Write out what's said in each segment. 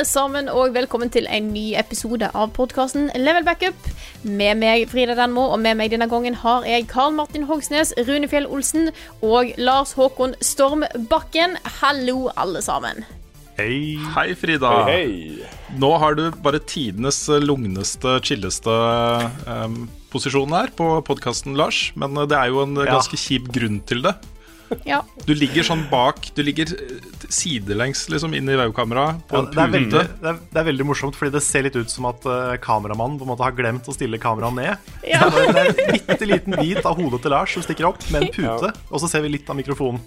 Alle sammen, og velkommen til en ny episode av podkasten Level Backup. Med meg Frida Denmo, og med meg denne gangen har jeg Karl Martin Hogsnes, Rune Fjell Olsen og Lars Håkon Storm Bakken. Hallo, alle sammen. Hei. Hei, Frida. Nå har du bare tidenes lugneste, chilleste um, posisjon her på podkasten, Lars. Men uh, det er jo en Ja. ganske kjip grunn til det. Ja, Du ligger sånn bak Du ligger uh, sidelengs liksom inn i webkameraet på Ja, en det, er veldig, pute. det, er, det er veldig morsomt, fordi det ser litt ut som at uh, kameramannen på en måte har glemt å stille kameraet ned. Ja. Det er en bitte liten bit av hodet til Lars som stikker opp med en pute, og så ser vi litt av mikrofonen.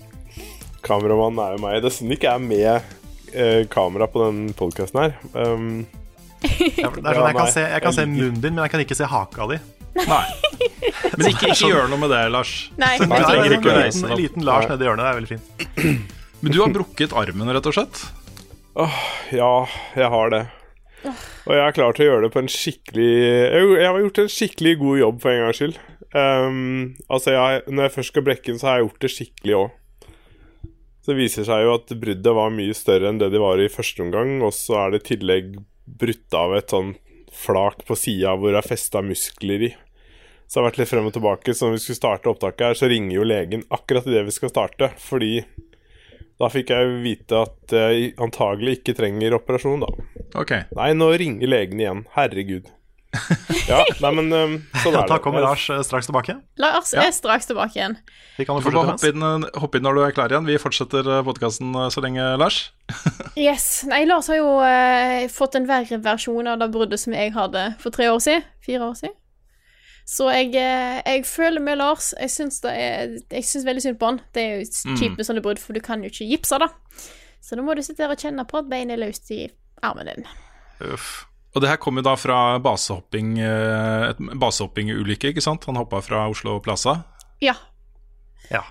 Kameramannen er jo meg. Det er synd ikke er med uh, kamera på den podkasten her. Um, Ja, Det er sånn, jeg, kan se, jeg kan jeg se munnen din, men jeg kan ikke se haka di. Nei. Men ikke, ikke gjør noe med det, Lars. nei, Nei, det trenger ikke å en reise liten, deg liten Lars nede i hjørnet. Det er veldig fint. Men du har brukket armen, rett og slett. Åh, ja, jeg har det. Og jeg er klar til å gjøre det på en skikkelig Jeg, jeg har gjort en skikkelig god jobb for en gangs skyld. Um, altså, jeg, når jeg først skal brekke den, så har jeg gjort det skikkelig òg. Så det viser seg jo at bruddet var mye større enn det de var i første omgang, og så er det i tillegg brutt av et sånn flak på sida hvor det er festa muskler i. Så det har vært litt frem og tilbake. Så når vi skulle starte opptaket her, så ringer jo legen akkurat idet vi skal starte. Fordi da fikk jeg vite at jeg antagelig ikke trenger operasjon, da. Okay. Nei, nå ringer legen igjen. Herregud. Ja, nei, men um, sånn er Da kommer Lars eh, straks tilbake. Lars Ja. er straks tilbake igjen. Vi kan jo bare hoppe inn, hoppe inn når du er klar igjen. Vi fortsetter podkasten så lenge, Lars. Yes. Nei, Lars har jo eh, fått en verre versjon av det bruddet som jeg hadde for tre år siden. Fire år siden. Så jeg, eh, jeg føler med Lars. Jeg syns, det er, jeg syns veldig synd på han. Det er jo kjipt med sånne brudd, for du kan jo ikke gipse det. Så da må du sitte der og kjenne på at beinet er løst i armen din. Uff. Og det her kom jo da fra basehopping eh, et basehoppingulykke, ikke sant? Han hoppa fra Oslo Plaza. Ja. Ja.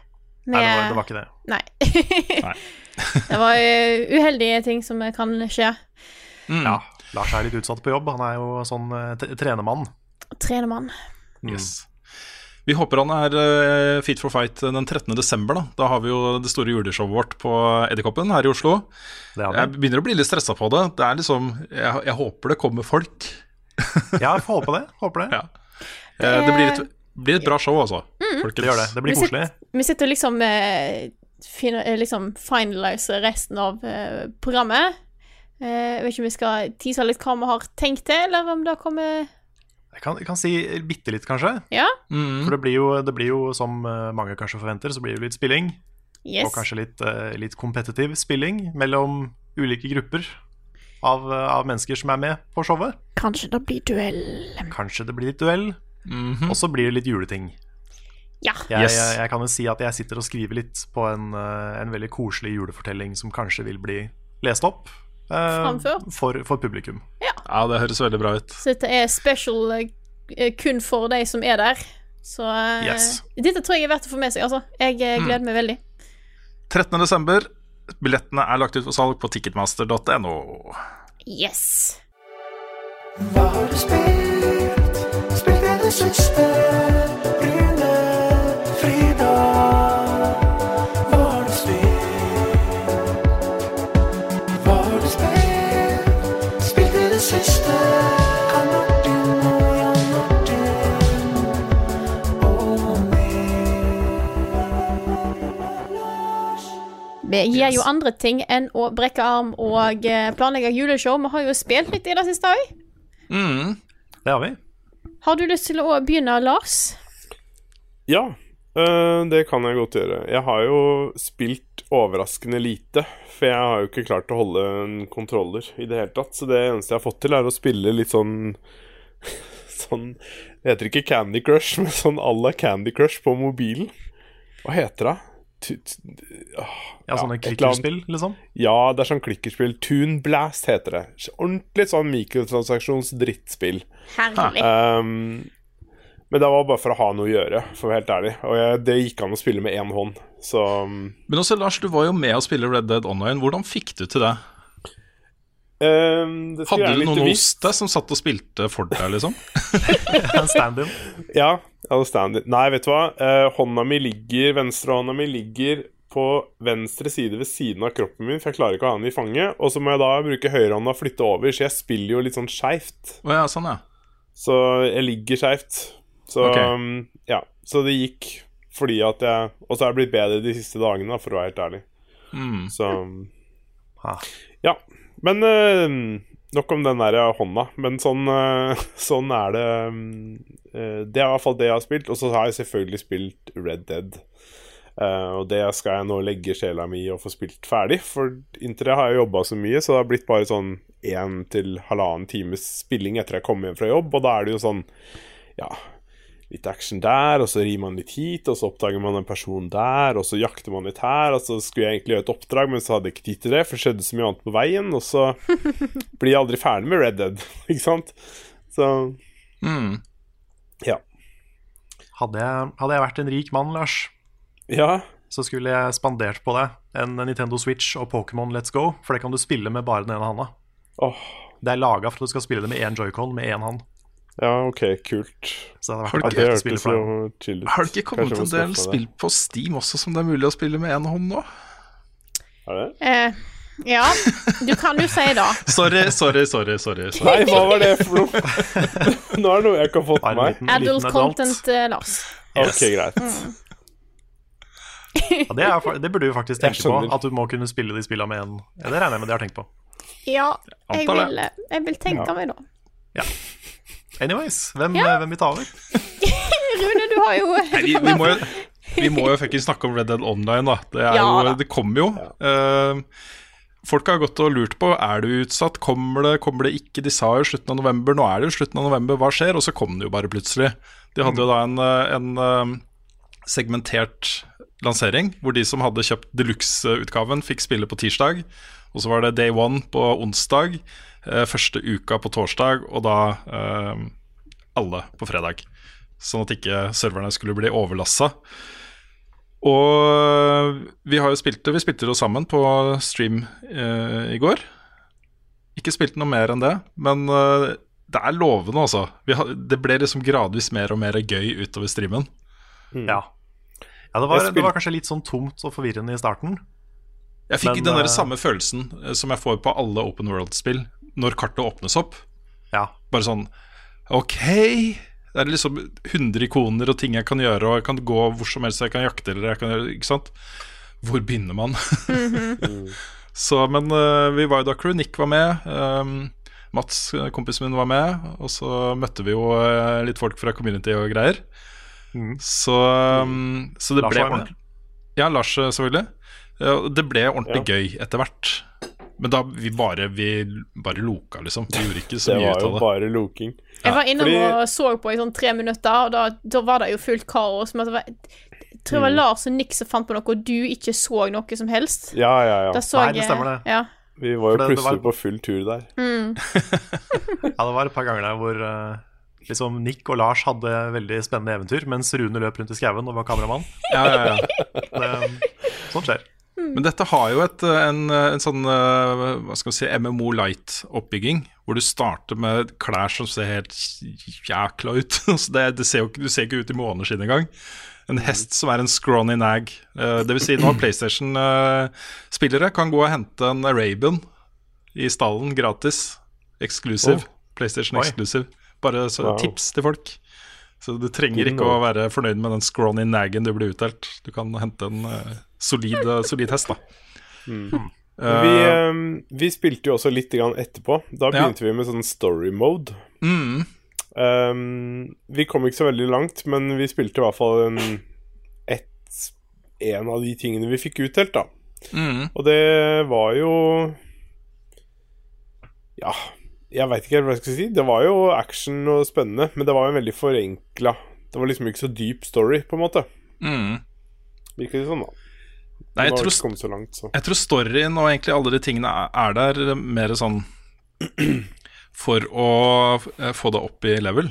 Med, Nei, det var, det var ikke det. Nei. Nei. det var eh, uheldige ting som kan skje. Mm. Ja. Lars er litt utsatt på jobb. Han er jo sånn eh, trenermann. Trenermann. Yes. Vi håper han er eh, fit for fight den 13. desember. Da Da har vi jo det store juleshowet vårt på Edderkoppen her i Oslo. Det Jeg begynner å bli litt stressa på det. Det er liksom Jeg, jeg håper det kommer folk. Ja, jeg får håpe det. Håper det. Ja. Eh, Det blir et, blir et bra show, altså. folkens. Det gjør det. Det blir Vi koselig. sitter, vi sitter liksom eh, liksom finaliser resten av programmet. Eh, jeg vet ikke om vi skal tease litt hva vi har tenkt til, eller om det kommer Jeg kan, jeg kan si bitte litt, kanskje. Ja? Mm. For det blir, jo, det blir jo, som eh, mange kanskje forventer, så blir det litt spilling. Yes. Og kanskje litt, eh, litt kompetitiv spilling mellom ulike grupper av, eh, av mennesker som er med på showet. Kanskje det blir duell. Kanskje det blir litt duell, Mhm. og så blir det litt juleting. Ja. Jeg, Yes. jeg, jeg kan jo si at jeg sitter og skriver litt på en, en veldig koselig julefortelling som kanskje vil bli lest opp Framført? for, for publikum. Ja, det høres veldig bra ut. Så dette er special eh, kun for de som er der. Så eh, Yes. dette tror jeg er verdt å få med seg, altså. Jeg gleder Mm. gleder meg veldig. 13. desember. Billettene er lagt ut for salg på ticketmaster.no. Yes. Hva har du spilt? Spilt i det siste? Vi yes. jo andre ting enn å brekke arm og eh, planlegge juleshow. Vi har jo spilt litt i det siste òg. Mm. Det har vi. Har du lyst til å begynne, Lars? Ja. øh, det kan jeg godt gjøre. Jeg har jo spilt overraskende lite, for jeg har jo ikke klart å holde en kontroller i det hele tatt. Så det eneste jeg har fått til, er å spille litt sånn Sånn Det heter ikke Candy Crush, men sånn à la Candy Crush på mobilen. Hva heter det? Åh, Ja, sånne klikkerspill, liksom. Ja, det er sånn klikkerspill. Toon Blast heter det. Ordentlig sånn mikrotransaksjons-drittspill. Herlig. Um, men det var bare for å ha noe å gjøre, for å være helt ærlig. Og jeg, det gikk an å spille med én hånd, så um, Men også, Lars, du var jo med å spille Red Dead Online. Hvordan fikk du til det? um, det Hadde du noen hos deg som satt og spilte for deg, liksom? En stand-in. Ja, stand Nei, vet du hva. Eh, hånda mi ligger Venstrehånda mi ligger på venstre side ved siden av kroppen min, for jeg klarer ikke å ha den i fanget. Og så må jeg da bruke høyrehånda og flytte over, så jeg spiller jo litt sånn skeivt. Oh, ja, sånn, ja. Så jeg ligger skeivt. Så Ok. um, ja. Så det gikk fordi at jeg Og så har jeg blitt bedre de siste dagene, for å være helt ærlig. Mm. Så um. Ja. Men eh, nok om den der hånda. Men sånn, eh, sånn er det um, eh, Det er i hvert fall det jeg har spilt. Og så har jeg selvfølgelig spilt Red Dead. Eh, og det skal jeg nå legge sjela mi i og få spilt ferdig. For inntil det har jeg jobba så mye, så det har blitt bare sånn én til halvannen times spilling etter jeg kom hjem fra jobb. Og da er det jo sånn Ja, litt action der, og så rir man litt hit, og så oppdager man en person der, og så jakter man litt her, og så skulle jeg egentlig gjøre et oppdrag, men så hadde jeg ikke tid til det, for det skjedde så mye annet på veien, og så blir jeg aldri ferdig med Red Dead, ikke sant? Så Mm. ja. Hadde jeg, hadde jeg vært en rik mann, Lars, Ja, så skulle jeg spandert på deg en Nintendo Switch og Pokémon Let's Go, for det kan du spille med bare den ene handa. åh, Det er laga for at du skal spille det med én joycon med én hånd. Ja, ok, kult. Så det hadde Har Det å hørtes for jo deg. chill ut. Har det ikke kommet en del spill på Steam også som det er mulig å spille med én hånd nå? Er det? Eh, ja, du kan jo si det. Sorry, sorry, sorry. sorry, sorry. Nei, hva var det for noe? Nå er det noe jeg ikke har fått med meg. Adult adult. content, uh, Lars. Ok, greit. Ja, det, er, det burde du faktisk tenke på, at du må kunne spille de spillene med en ja, Det regner jeg med de har tenkt på. Ja, jeg vil, eh, jeg vil tenke meg da. Anyways, hvem, Ja. hvem vil ta over? Rune, du har jo Nei, vi, vi må jo vi må jo fuckings snakke om Red Dead Online, da. Det, er Ja, jo, det kommer jo. Uh, folk har gått og lurt på Er du utsatt, kommer det, kommer det ikke. De sa jo slutten av november, nå er det jo slutten av november, hva skjer? Og så kom det jo bare plutselig. De hadde jo da en, eh, en eh, segmentert lansering, hvor de som hadde kjøpt deluxe-utgaven, fikk spille på tirsdag. Og så var det day one på onsdag, eh, første uka på torsdag, og da eh, alle på fredag. Sånn at ikke serverne skulle bli overlassa. Og vi har jo spilt det, vi spilte det sammen på stream eh, i går. Ikke spilt noe mer enn det, men eh, det er lovende, altså. Det ble liksom gradvis mer og mer gøy utover streamen. Ja. ja det, var, spil- det var kanskje litt sånn tomt og forvirrende i starten. Jeg fikk Men, den der eh, samme følelsen eh, som jeg får på alle open world-spill når kartet åpnes opp. Ja. Bare sånn OK. Det er liksom 100 ikoner og ting jeg kan gjøre, og jeg kan gå hvor som helst, jeg kan jakte eller jeg kan gjøre Ikke sant? Hvor begynner man? så, men eh, vi var jo da crew. Nick var med. Um, Mats, kompisen min, var med. Og så møtte vi jo litt folk fra community og greier. Mm. Så, um, så det Lars ble med. ordentlig Ja, Lars, selvfølgelig. Ja, Det ble ordentlig gøy etter hvert. Men da vi bare Vi bare loka, liksom. Vi gjorde ikke så mye ut av det. Det var jo bare loking. Jeg var innom fordi- og så på i sånn tre minutter, og da, da var det jo fullt kaos. Men det var, jeg tror det var Lars og Nick som fant på noe, og du ikke så noe som helst. Ja, ja, ja. Da så Nei, det stemmer det. Ja. Vi var jo det, plutselig det var- på full tur der. Ja, det var et par ganger der hvor eh, liksom Nick og Lars hadde veldig spennende eventyr, mens Rune løp rundt i skauen og var kameramann. Ja, ja, ja. Det, sånt skjer. Men dette har jo et, en, en sånn eh, hva skal vi si, MMO Light-oppbygging, hvor du starter med klær som ser helt jækla ut. Så det, det ser jo, du ser ikke ut i måneskinn engang. En hest som er en scrawny nag. Eh, det vil si nå PlayStation-spillere kan gå og hente en Arabian i stallen gratis. Exclusive. Oh. PlayStation eksklusiv. Bare så, Wow. tips til folk. Så du trenger ikke å være fornøyd med den scrawny nagen du blir utdelt. Du kan hente en uh, solid, eh, solid hest, da. Vi, um, vi spilte jo også litt grann etterpå. Da Ja. begynte vi med sånn story mode. Mm. Um, vi kom ikke så veldig langt, men vi spilte i hvert fall en en av de tingene vi fikk utdelt, da. Mm. Og det var jo Ja, jeg veit ikke hva jeg skal si. Det var jo action og spennende, men det var jo veldig forenkla. Det var liksom ikke så dyp story, på en måte. Mm. Virker det sånn, da. Nei, jeg tror, så langt, så. jeg tror storyen og egentlig alle de tingene er, er der mer sånn for å eh, få det opp i level.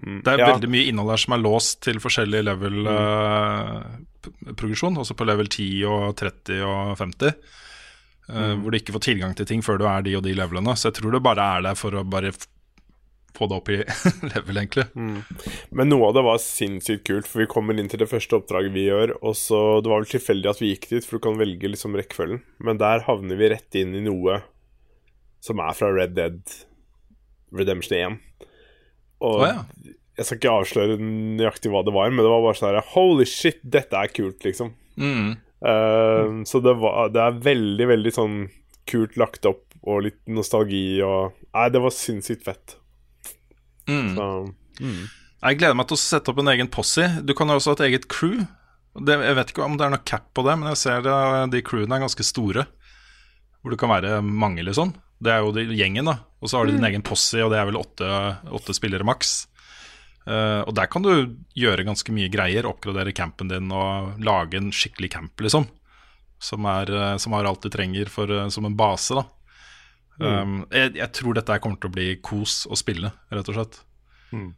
Det er Ja. veldig mye innhold her som er låst til forskjellig level-progresjon, også på level 10 og 30 og 50. eh, Hvor du ikke får tilgang til ting før du er de og de levelene. Så jeg tror det bare er der for å bare få det opp i level, egentlig. Men noe av det var sinnssykt kult, for vi kommer inn til det første oppdraget vi gjør, og så Det var vel tilfeldig at vi gikk dit, for du kan velge liksom rekkefølgen, men der havner vi rett inn i noe som er fra Red Dead Redemption 1. Og oh, ja. jeg skal ikke avsløre nøyaktig hva det var, men det var bare sånn her Holy shit, dette er kult, liksom. Mm. Eh, så det, var, det er veldig, veldig sånn kult lagt opp, og litt nostalgi og Nei, det var sinnssykt fett. Mm. Så Jeg gleder meg til å sette opp en egen posse. Du kan også ha et eget crew. Det, jeg vet ikke om det er noe cap på det, men jeg ser det, de crewene er ganske store. Hvor det kan være mange, liksom. Det er jo de, gjengen, da. Og så har du din egen posse, og det er vel åtte, åtte spillere maks. Eh, og der kan du gjøre ganske mye greier. Oppgradere campen din og lage en skikkelig camp, liksom. Som, er, uh, som har alt du trenger for, uh, som en base, da. Um, jeg, jeg tror dette kommer til å bli kos å spille, rett og slett.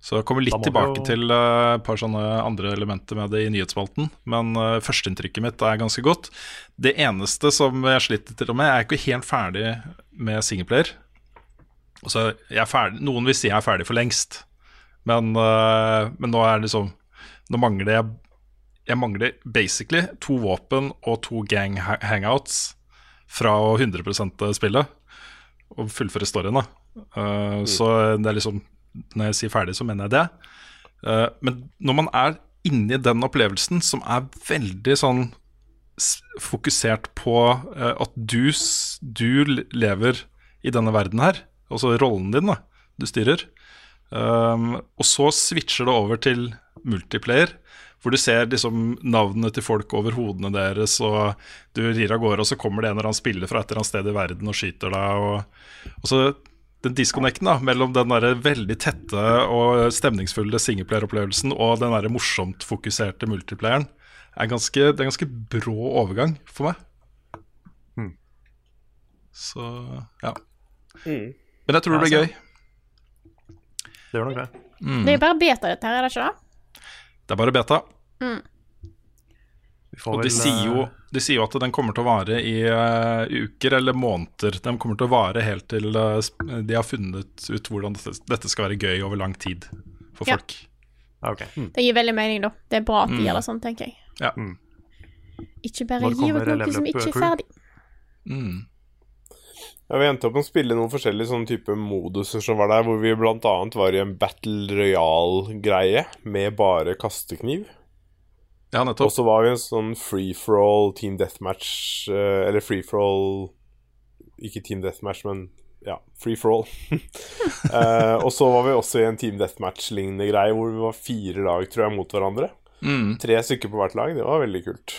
Så jeg kommer litt tilbake jo- til et par sånne andre elementer med det i nyhetsspalten. Men uh, førsteinntrykket mitt er ganske godt. Det eneste som jeg sliter til og med, jeg er ikke helt ferdig med singleplayer. Altså, jeg er ferdig, noen vil si jeg er ferdig for lengst, men, eh, men nå er det liksom Nå mangler jeg Jeg mangler basically to våpen og to gang hangouts fra å 100 spillet og fullføre storyen. da Eh, Så det er liksom Når jeg sier ferdig, så mener jeg det. Uh, men når man er inni den opplevelsen, som er veldig sånn fokusert på uh, at du, du lever i denne verden her, altså rollen din, da, du styrer. Um, og så switcher det over til multiplayer, hvor du ser liksom navnene til folk over hodene deres, og du rir av gårde, og så kommer det en eller annen spiller fra et eller annet sted i verden og skyter deg. Og, og så den disconnecten da, mellom den der veldig tette og stemningsfulle singleplayer-opplevelsen og den der morsomt fokuserte multiplayeren, er ganske, det er en ganske brå overgang for meg. Så ja. Men jeg tror det blir gøy. Det gjør nok det. Mm. Det er jo bare beta, dette her, er det ikke det? Det er bare beta. Mm. Og de vel, sier, jo, eh, de sier jo at den kommer til å vare i uh, uker eller måneder. Den kommer til å vare helt til uh, de har funnet ut hvordan dette, dette skal være gøy over lang tid for Ja. folk. ja, Mm. Det gir veldig mening, da. Det er bra at de Mm. gjør det sånn, tenker jeg. Ja. Mm. Ikke bare gi ut noe som ikke er ferdig. Mm. Ja, Vi endte opp med å spille noen forskjellige sånne type moduser som var der, hvor vi annet var i en Battle Royale-greie med bare kastekniv. Ja, nettopp. Og så var vi en sånn free for all team deathmatch eh, Eller free for all Ikke team deathmatch, men ja, free for all. Eh, og så var vi også i en team deathmatch-lignende greie hvor vi var fire lag, tror jeg, mot hverandre. Mm. Tre stykker på hvert lag. Det var veldig kult.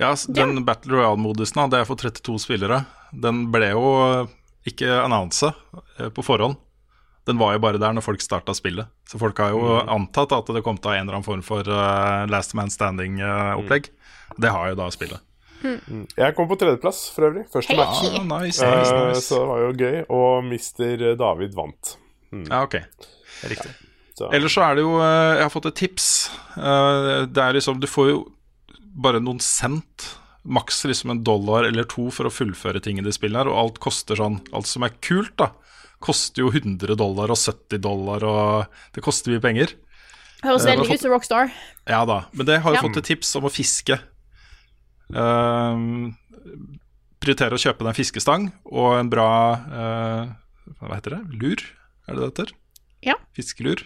Ja, den den Battle Royale-modusen, det er for 32 spillere. Den ble jo eh, ikke annonsa på forhånd. Den var jo bare der når folk starta spillet. Så folk har jo antatt at det kom til å ha en eller annen form for uh, Last Man Standing-opplegg. Det har jo da spillet. Jeg kom på tredjeplass, for øvrig. Første match. Ah, nice, Eh, nice, nice. så det var jo gøy. Og Mr. David vant. Ja, ok. Riktig. Så. Ellers så er det jo eh, Jeg har fått et tips. Eh, Det er liksom Du får jo bare noen cent. Maks liksom en dollar eller to for å fullføre ting i det spillet her, og alt koster sånn Alt som er kult, da, koster jo 100 dollar og 70 dollar, og det koster mye penger. Høres Eh, veldig hva ut som Rockstar. Ja da, men det har jeg Ja. fått et tips om å fiske. Uh, prioritere å kjøpe deg en fiskestang og en bra uh, Hva heter det? Lur? Er det det heter? Ja. Fiskelur.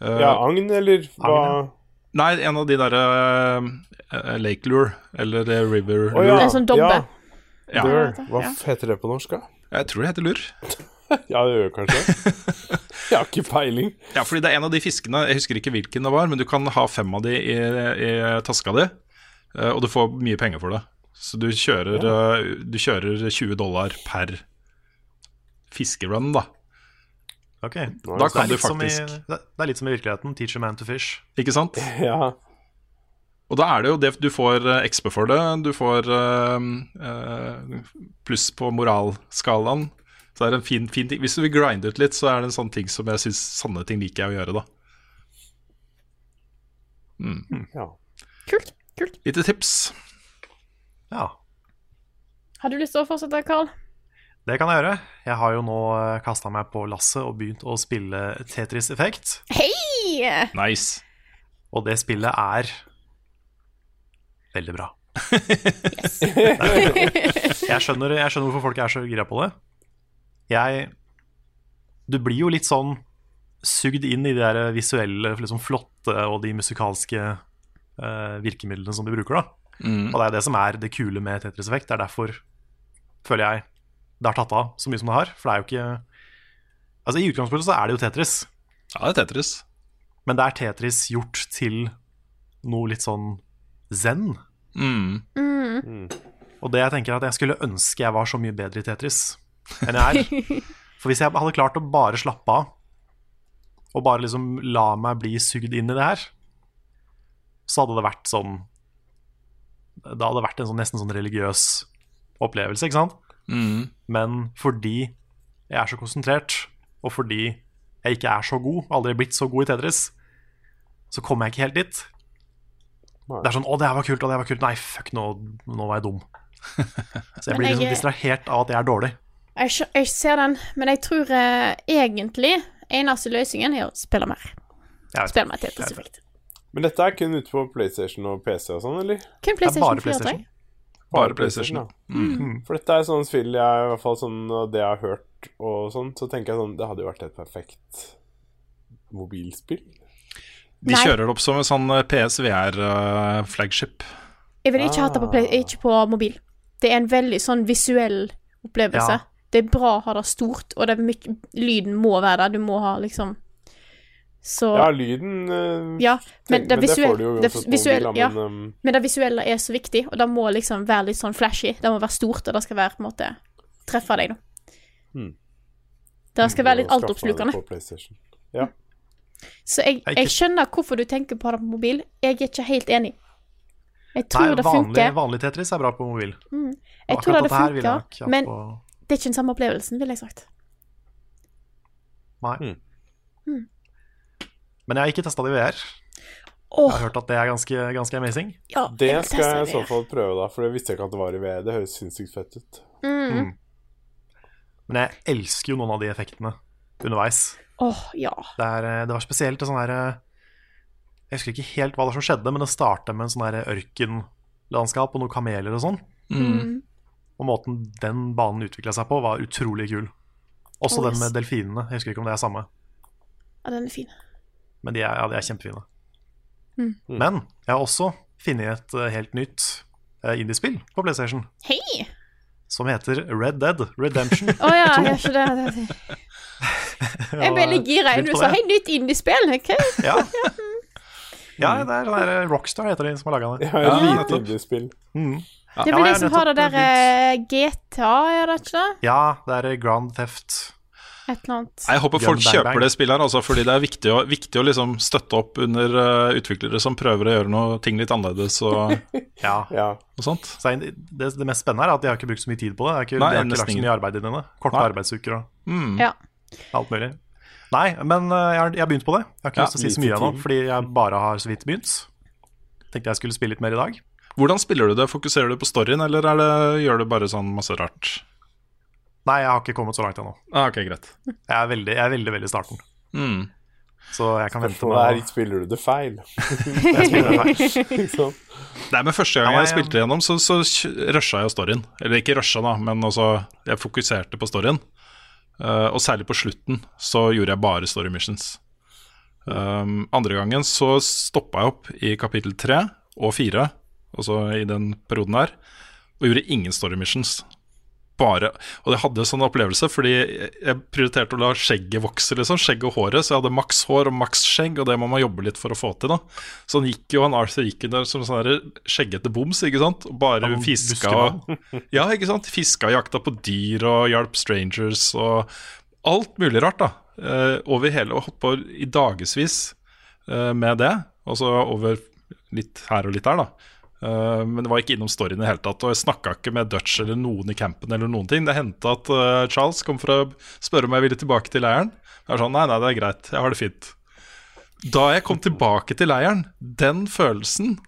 Uh, Ja, agn, eller hva? Agn, Nei, en av de derre uh, Lake Lure, eller eh, River Lure. ja. Det er sånn dobbe. Ja. Ja. Lure. Hva heter det på norsk, da? Jeg tror det heter lur. Ja, det gjør kanskje det. Jeg har ikke peiling. Ja, fordi det er en av de fiskene, jeg husker ikke hvilken det var, men du kan ha fem av de i, i taska di, eh, og du får mye penger for det. Så du kjører, ja. du kjører 20 dollar per fiskerun, da. Ok. Da Det er kan du litt i- faktisk Det er litt som i virkeligheten. Teach a man to fish. Ikke sant? Ja. Og da er det jo det du får eh, XP for det, du får uh, eh, pluss på moralskalaen. Så det er en fin, fin ting. Hvis du vil grinde ut litt, så er det en sånn ting som jeg syns sånne ting liker jeg å gjøre, da. ja. Kult. kult. Lite tips. Ja, Har du lyst til å fortsette, Carl? Det kan jeg gjøre. Jeg har jo nå kasta meg på lasset og begynt å spille Tetris Effect. Hei! Nice. Og det spillet er veldig bra. jeg, skjønner, jeg skjønner hvorfor folk er så gira på det. Jeg Du blir jo litt sånn sugd inn i de der visuelle, liksom flotte og de musikalske uh, virkemidlene som de bruker, da. Og det er det som er det kule med Tetris Effect. Det er derfor, føler jeg, det har tatt av så mye som det har. For det er jo ikke Altså, i utgangspunktet så er det jo Tetris. Ja, det er Tetris. Men det er Tetris gjort til noe litt sånn zen. Mm. Og det jeg tenker at jeg skulle ønske jeg var så mye bedre i Tetris enn jeg er. For hvis jeg hadde klart å bare slappe av, og bare liksom la meg bli sugd inn i det her, så hadde det vært sånn Det hadde vært en sånn, nesten sånn religiøs opplevelse, ikke sant? Mm. Men fordi jeg er så konsentrert, og fordi jeg ikke er så god, aldri blitt så god i Tetris, så kommer jeg ikke helt dit. Nei. Det er sånn 'Å, det her var kult', og det her var kult. Nei, fuck, nå, nå var jeg dum. Så jeg blir liksom distrahert av at jeg er dårlig. Jeg, jeg ser den, men jeg tror eh, egentlig eneste løsningen er å spille mer. Spille mer Tetris Effect. Men dette er kun ute på PlayStation og PC og sånn, eller? Kun PlayStation 4, tror jeg. PlayStation. Bare PlayStation. ja. Mm. For dette er sånn spill jeg, i hvert fall sånn det jeg har hørt og sånn, så tenker jeg sånn Det hadde jo vært et perfekt mobilspill. De Nei. kjører det opp som en sånn PSVR-flagship. Jeg ville ikke hatt det på, play, ikke på mobil. Det er en veldig sånn visuell opplevelse. Ja. Det er bra å ha det stort, og det er lyden må være der. Du må ha liksom Så Ja, lyden eh, Ja, men det, får visuelle, du jo uansett på visuelle, mobil, ja, men, um, men det visuelle er så viktig, og det må liksom være litt sånn flashy. Det må være stort, og det skal være på en måte treffe deg, da. Hmm. Det skal være litt altoppslukende. Ja. Mm. Så jeg, Jeg er jeg skjønner hvorfor du tenker på det på mobil. Jeg er ikke helt enig. Jeg tror Nei, det funker. vanlig Tetris er bra på mobil. Jeg Akkurat tror det det funker, jeg men på- det er ikke den samme opplevelsen, ville jeg sagt. Nei. Mm. Men jeg har ikke testa det i VR. Oh. Jeg har hørt at det er ganske, ganske amazing. ja, Det skal jeg i så fall prøve, da, for det visste jeg ikke at det var i VR. Det høres sinnssykt fett ut. Mm. Men jeg elsker jo noen av de effektene underveis. Oh, ja. Det, er, eh, det var spesielt sånn her Jeg husker ikke helt hva det som skjedde, men det starta med en sånn ørkenlandskap og noen kameler og sånn. Mm. Og måten den banen utvikla seg på, var utrolig kul. Også Oh, den med delfinene. Jeg husker ikke om det er samme, ja, den er fin. Men de er, ja, de er kjempefine. Mm. Men jeg har også funnet et eh, helt nytt eh, indiespill på PlayStation Hei! som heter Red Dead Redemption. Å ja, jeg gjør ikke det. det. Jeg ble litt gira. Begynt Du sa 'hei, nytt indiespill'. Okay. Ja. ja, det er der Rockstar heter de som har laga det. Ja, Ja, lite indiespill. Mm. Det Ja, vel jeg de som har det der eh, GTA, er det ikke det? Ja, det er Grand Theft. Et eller annet. Jeg håper folk bang kjøper bang. det spillet her, altså, fordi det er viktig å, viktig å liksom støtte opp under uh, utviklere som prøver å gjøre noe ting litt annerledes og, Ja. Ja. og sånt. Så det, det mest spennende er at de har ikke brukt så mye tid på det. De har ikke, Nei, de har ikke lagt så mye arbeid i denne. Korte Nei. arbeidsuker og Mm. Ja. alt mulig. Nei, men uh, jeg har, jeg har begynt på det. Jeg har ikke Ja, lyst til å si så mye ennå, fordi jeg bare har så vidt begynt. Tenkte jeg skulle spille litt mer i dag. Hvordan spiller du det? Fokuserer du på storyen, eller er det, gjør du bare sånn masse rart? Nei, jeg har ikke kommet så langt ennå. Ah, okay, greit. Jeg er veldig, jeg er veldig, veldig starten. Mm. Så jeg kan vente meg er spiller du det feil. det er med? Nei, men Første gang jeg jeg- spilte gjennom, så, så rusha jeg storyen. Eller ikke rusha, da, men også, jeg fokuserte på storyen. Uh, og særlig på slutten så gjorde jeg bare story missions. Um, andre gangen så stoppa jeg opp i kapittel tre og fire, altså i den perioden her, og gjorde ingen story missions bare Og jeg hadde en sånn opplevelse fordi jeg- prioriterte å la skjegget vokse, liksom. Skjegg og håret. Så jeg hadde maks hår og maks skjegg, og det må man jobbe litt for å få til, da. Så han gikk jo, han Arthur gikk der som sånn skjeggete boms, ikke sant. Og bare han fiska buskemann. Ja, ikke sant. Fiska og jakta på dyr og hjalp strangers og alt mulig rart, da. Eh, over hele, og holdt på i dagevis eh, med det. Altså over litt her og litt der, da. Eh, men det var ikke innom storyen i det hele tatt. Og jeg snakka ikke med Dutch eller noen i campen eller noen ting. Det hendte at uh, Charles kom for å spørre om jeg ville tilbake til leiren. Jeg var sånn, nei, nei, det er greit, jeg har det fint. Da jeg kom tilbake til leiren, den følelsen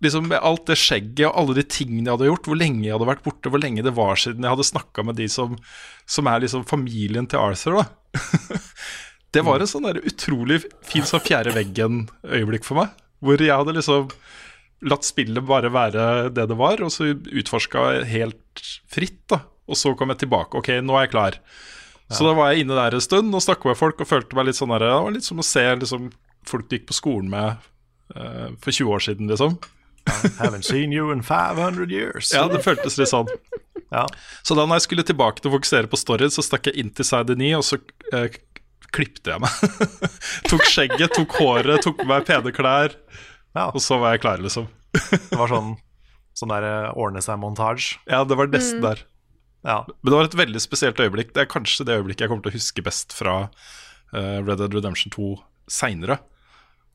Liksom med alt det skjegget og alle de tingene jeg hadde gjort, hvor lenge jeg hadde vært borte, hvor lenge det var siden jeg hadde snakka med de som, som er liksom familien til Arthur, da. det var en sånn der utrolig fin sånn fjerde veggen-øyeblikk for meg. Hvor jeg hadde liksom latt spillet bare være det det var, og så utforska helt fritt, da. Og så kom jeg tilbake. Ok, nå er jeg klar. Så da var jeg inne der en stund og snakka med folk og følte meg litt sånn der, Det var litt som å se liksom, folk du gikk på skolen med uh, for 20 år siden, liksom. I Haven't seen you in 500 years. Ja, det føltes litt sånn. Ja. Så da når jeg skulle tilbake til å fokusere på storyen, så stakk jeg inn til side 9, og så uh, klipte jeg meg. tok skjegget, tok håret, tok på meg pene klær, Ja. og så var jeg klar, liksom. Det var sånn, sånn der eh, ordne seg-montasje. Ja, det var nesten der. Ja. Men det var et veldig spesielt øyeblikk. Det er kanskje det øyeblikket jeg kommer til å huske best fra uh, Red Dead Redemption 2 seinere.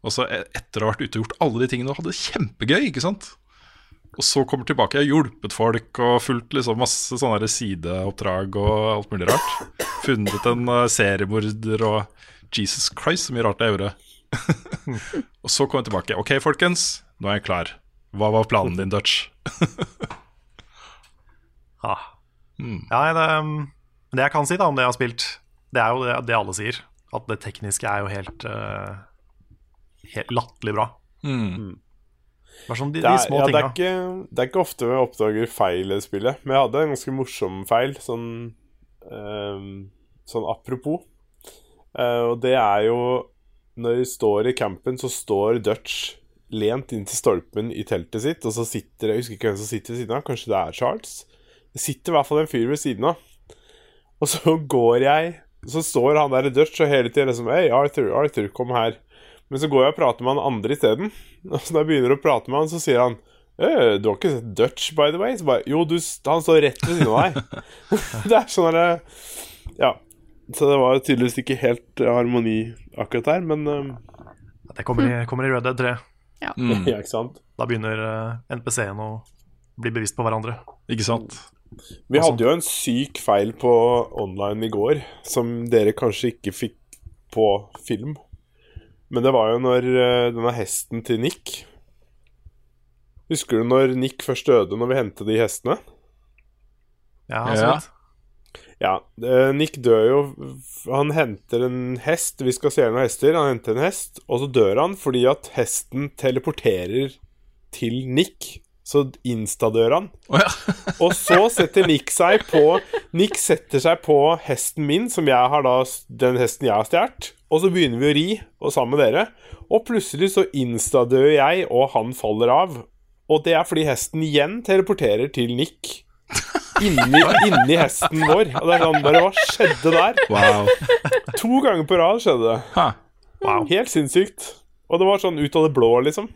Og så e- etter å ha vært ute og gjort alle de tingene og hadde det kjempegøy, ikke sant. Og så kommer tilbake, jeg har hjulpet folk og fulgt liksom masse sånne sideoppdrag og alt mulig rart. Funnet en eh, seriemorder og Jesus Christ, så mye rart jeg gjorde. og så kom jeg tilbake. Ok, folkens, nå er jeg klar. Hva var planen din, Dutch? Ja, ja det, um, det jeg kan si da om det jeg har spilt, det er jo det, det alle sier. At det tekniske er jo helt, uh, helt latterlig bra. Mm. sånn de, Det de er, små ja, det, er ikke, det er ikke ofte vi oppdager feil i spillet, men jeg hadde en ganske morsom feil, sånn, ehm, sånn apropos. Uh, og det er jo Når de står i campen, så står Dutch lent inntil stolpen i teltet sitt, og så sitter Jeg husker ikke hvem som sitter ved siden av, kanskje det er Charles? Det sitter i hvert fall en fyr ved siden av. Og så går jeg Så står han der i Dutch og hele tiden liksom Hei, Arthur, Arthur, kom her. Men så går jeg og prater med han andre isteden. Og så når jeg begynner å prate med han, så sier han «Øh, Du har ikke sett Dutch, by the way? Så bare Jo, du, han står rett ved siden av deg. det er sånn derre Ja. Så det var tydeligvis ikke helt eh, harmoni akkurat der, men eh, Det kommer i, kommer i Red Dead 3. Ja. Ja, ikke sant? Da begynner uh, NPC-en å bli bevisst på hverandre. Ikke sant? Vi hadde jo en syk feil på online i går, som dere kanskje ikke fikk på film. Men det var jo når eh, denne hesten til Nick Husker du når Nick først døde når vi hentet de hestene? Ja, Ja. Ja, eh, Nick dør jo Han henter en hest. Vi skal se noen hester. Han henter en hest, og så dør han fordi at hesten teleporterer til Nick. Så instadør han. Oh, ja. Og så setter Nick seg på Nick setter seg på hesten min, som jeg har da den hesten jeg har stjålet. Og så begynner vi å ri, og sammen med dere. Og plutselig så instadør jeg, og han faller av. Og det er fordi hesten igjen teleporterer til Nick. Inni, inni hesten vår. Og det er sånn bare Hva skjedde der? Wow. To ganger på rad skjedde det. Ha. Wow. Helt sinnssykt. Og det var sånn ut av det blå, liksom.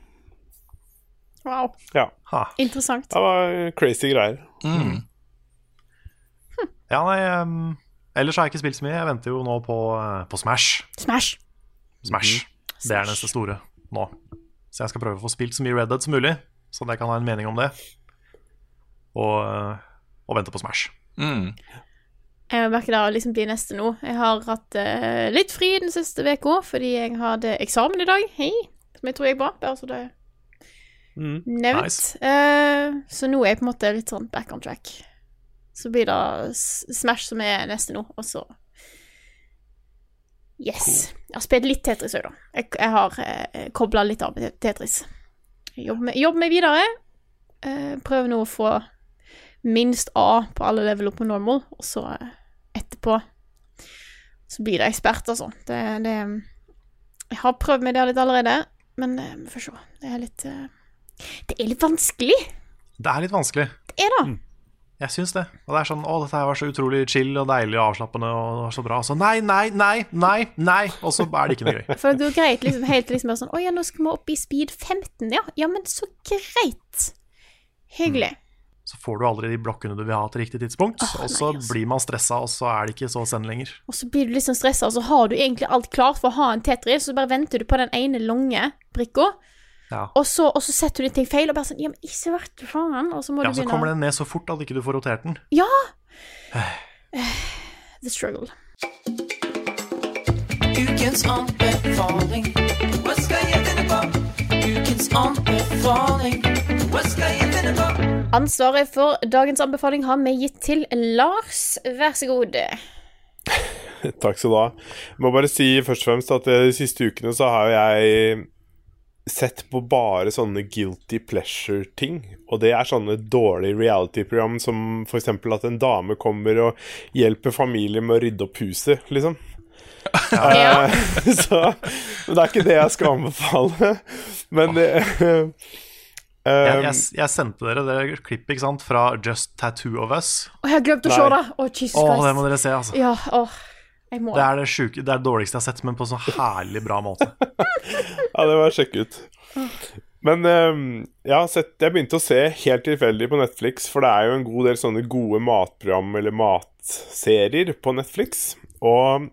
Wow. Ja. Ha. Interessant. Det var crazy greier. Ja, nei um, Ellers har jeg ikke spilt så mye. Jeg venter jo nå på, eh, på Smash. Smash. Smash. Det er neste store nå. Så jeg skal prøve å få spilt så mye Red Dead som mulig, så jeg kan ha en mening om det. Og, eh, og venter på Smash. Mm. Jeg merker det liksom blir neste nå. Jeg har hatt uh, litt fri den siste uka fordi jeg hadde eksamen i dag. Hei. Som jeg tror jeg var, Bare så det er Mm. nevnt. Nice. Uh, så nå er jeg på en måte litt sånn back on track. Så blir det Smash som er neste nå, og så Yes. Jeg har spilt litt Tetris òg, da. Jeg, jeg har eh, kobla litt av med Tetris. Jobb Jobber med, jobb med videre. Eh, prøver nå å få minst A på alle level opp på normal, og så eh, etterpå så blir det ekspert, altså. Det, det Jeg har prøvd meg der litt allerede, men eh, vi får se. Det er litt eh, Det er litt vanskelig. Det er litt vanskelig. Det er det. Jeg syns det. Og det er sånn Å, dette her var så utrolig chill og deilig og avslappende og det var så bra. Og så nei, nei, nei, nei, nei. Og så er det ikke noe gøy. For det går greit liksom, helt liksom sånn Å ja, nå skal vi opp i speed 15, ja. Ja, men så greit. Hyggelig. Så får du aldri de blokkene du vil ha til riktig tidspunkt. Oh, og så nei, altså. blir man stressa, og så er det ikke så send lenger. Og så blir du sånn stressa, og så har du egentlig alt klart for å ha en Tetris, så bare venter du på den ene lange brikka, Ja. og så, og så setter du ting feil, og bare sånn Ja, men ikke vet du faen. Og så må Ja, du så kommer den ned så fort at ikke du får rotert den. Ja! The struggle. Ukens anbefaling. Hva skal jeg finne på? Ansvaret for dagens anbefaling har vi gitt til Lars. Vær så god. Takk skal du ha. Jeg må bare si først og fremst at de siste ukene så har jeg sett på bare sånne guilty pleasure-ting. Og det er sånne dårlige reality-program som f.eks. at en dame kommer og hjelper familien med å rydde opp huset, liksom. Ja. Eh, så men det er ikke det jeg skal anbefale. Men det Jeg, eh, jeg, jeg sendte dere det klippet ikke sant, fra Just Tattoo of Us. Å, jeg har glemt å se det. Å, Jesus Christ. det må dere se, altså. Ja, åh. Jeg må Det er det, syke, det er det dårligste jeg har sett, men på en sånn herlig bra måte. Ja, det må jeg sjekke ut. Men um, jeg har sett Jeg begynte å se helt tilfeldig på Netflix, for det er jo en god del sånne gode matprogram eller matserier på Netflix. Og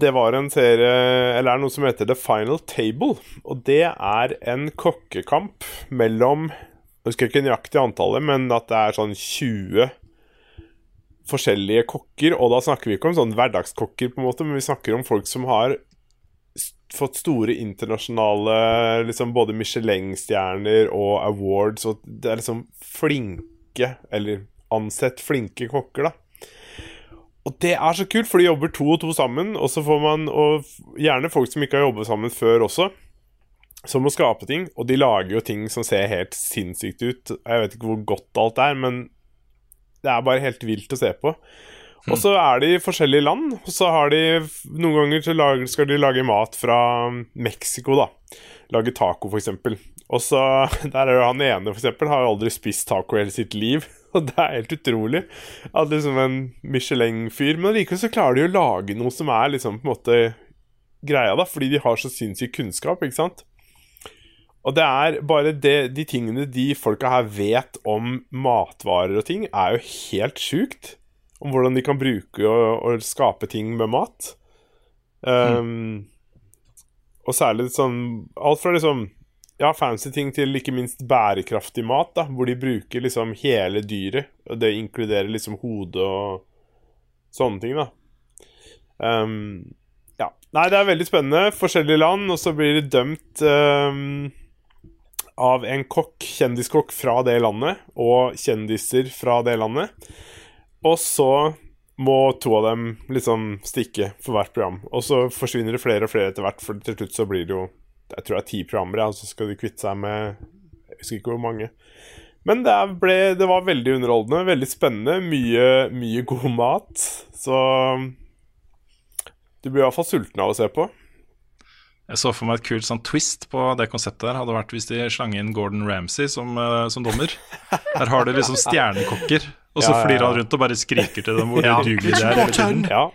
det var en serie Eller er noe som heter The Final Table. Og det er en kokkekamp mellom Jeg husker ikke nøyaktig antallet, men at det er sånn 20 forskjellige kokker. Og da snakker vi ikke om sånn hverdagskokker, på en måte, men vi snakker om folk som har fått store internasjonale liksom både Michelin-stjerner og awards, og det er liksom flinke, eller ansett flinke kokker, da. Og det er så kult, for de jobber to og to sammen, og så får man Og gjerne folk som ikke har jobbet sammen før også, som må skape ting. Og de lager jo ting som ser helt sinnssykt ut. Jeg vet ikke hvor godt alt er, men det er bare helt vilt å se på. Og så er de i forskjellige land, og så har de Noen ganger så lager, skal de lage mat fra Mexico, da. Lage taco, eksempel. Og så Der er jo han ene, eksempel, har jo aldri spist taco i hele sitt liv. Og det er helt utrolig. At liksom en Michelin-fyr Men likevel så klarer de å lage noe som er liksom på en måte greia, da, fordi de har så sinnssyk kunnskap, ikke sant? Og det er bare det, de tingene de folka her vet om matvarer og ting, er jo helt sjukt. Om hvordan de kan bruke og, og skape ting med mat. Um, Og særlig sånn Alt fra liksom ja, fancy ting til ikke minst bærekraftig mat, da, hvor de bruker liksom hele dyret. Og det inkluderer liksom hodet og sånne ting, da. Um, ja. Nei, det er veldig spennende. Forskjellige land, og så blir de dømt um, av en kokk, kjendiskokk fra det landet, og kjendiser fra det landet. Og så må to av dem liksom stikke for hvert program. Og så forsvinner det flere og flere etter hvert, for til slutt så blir det jo Jeg tror det er ti programmer, og så skal de kvitte seg med Jeg husker ikke hvor mange. Men det, ble, det var veldig underholdende, veldig spennende. Mye, mye god mat. Så du blir i hvert fall sulten av å se på. Jeg så for meg et kult sånn twist på det konseptet der hadde vært hvis de slang inn Gordon Ramsay som, eh, som dommer. Der har du liksom stjernekokker, og så Ja, ja, ja. flyr han rundt og bare skriker til dem hvor Ja. udugelige de er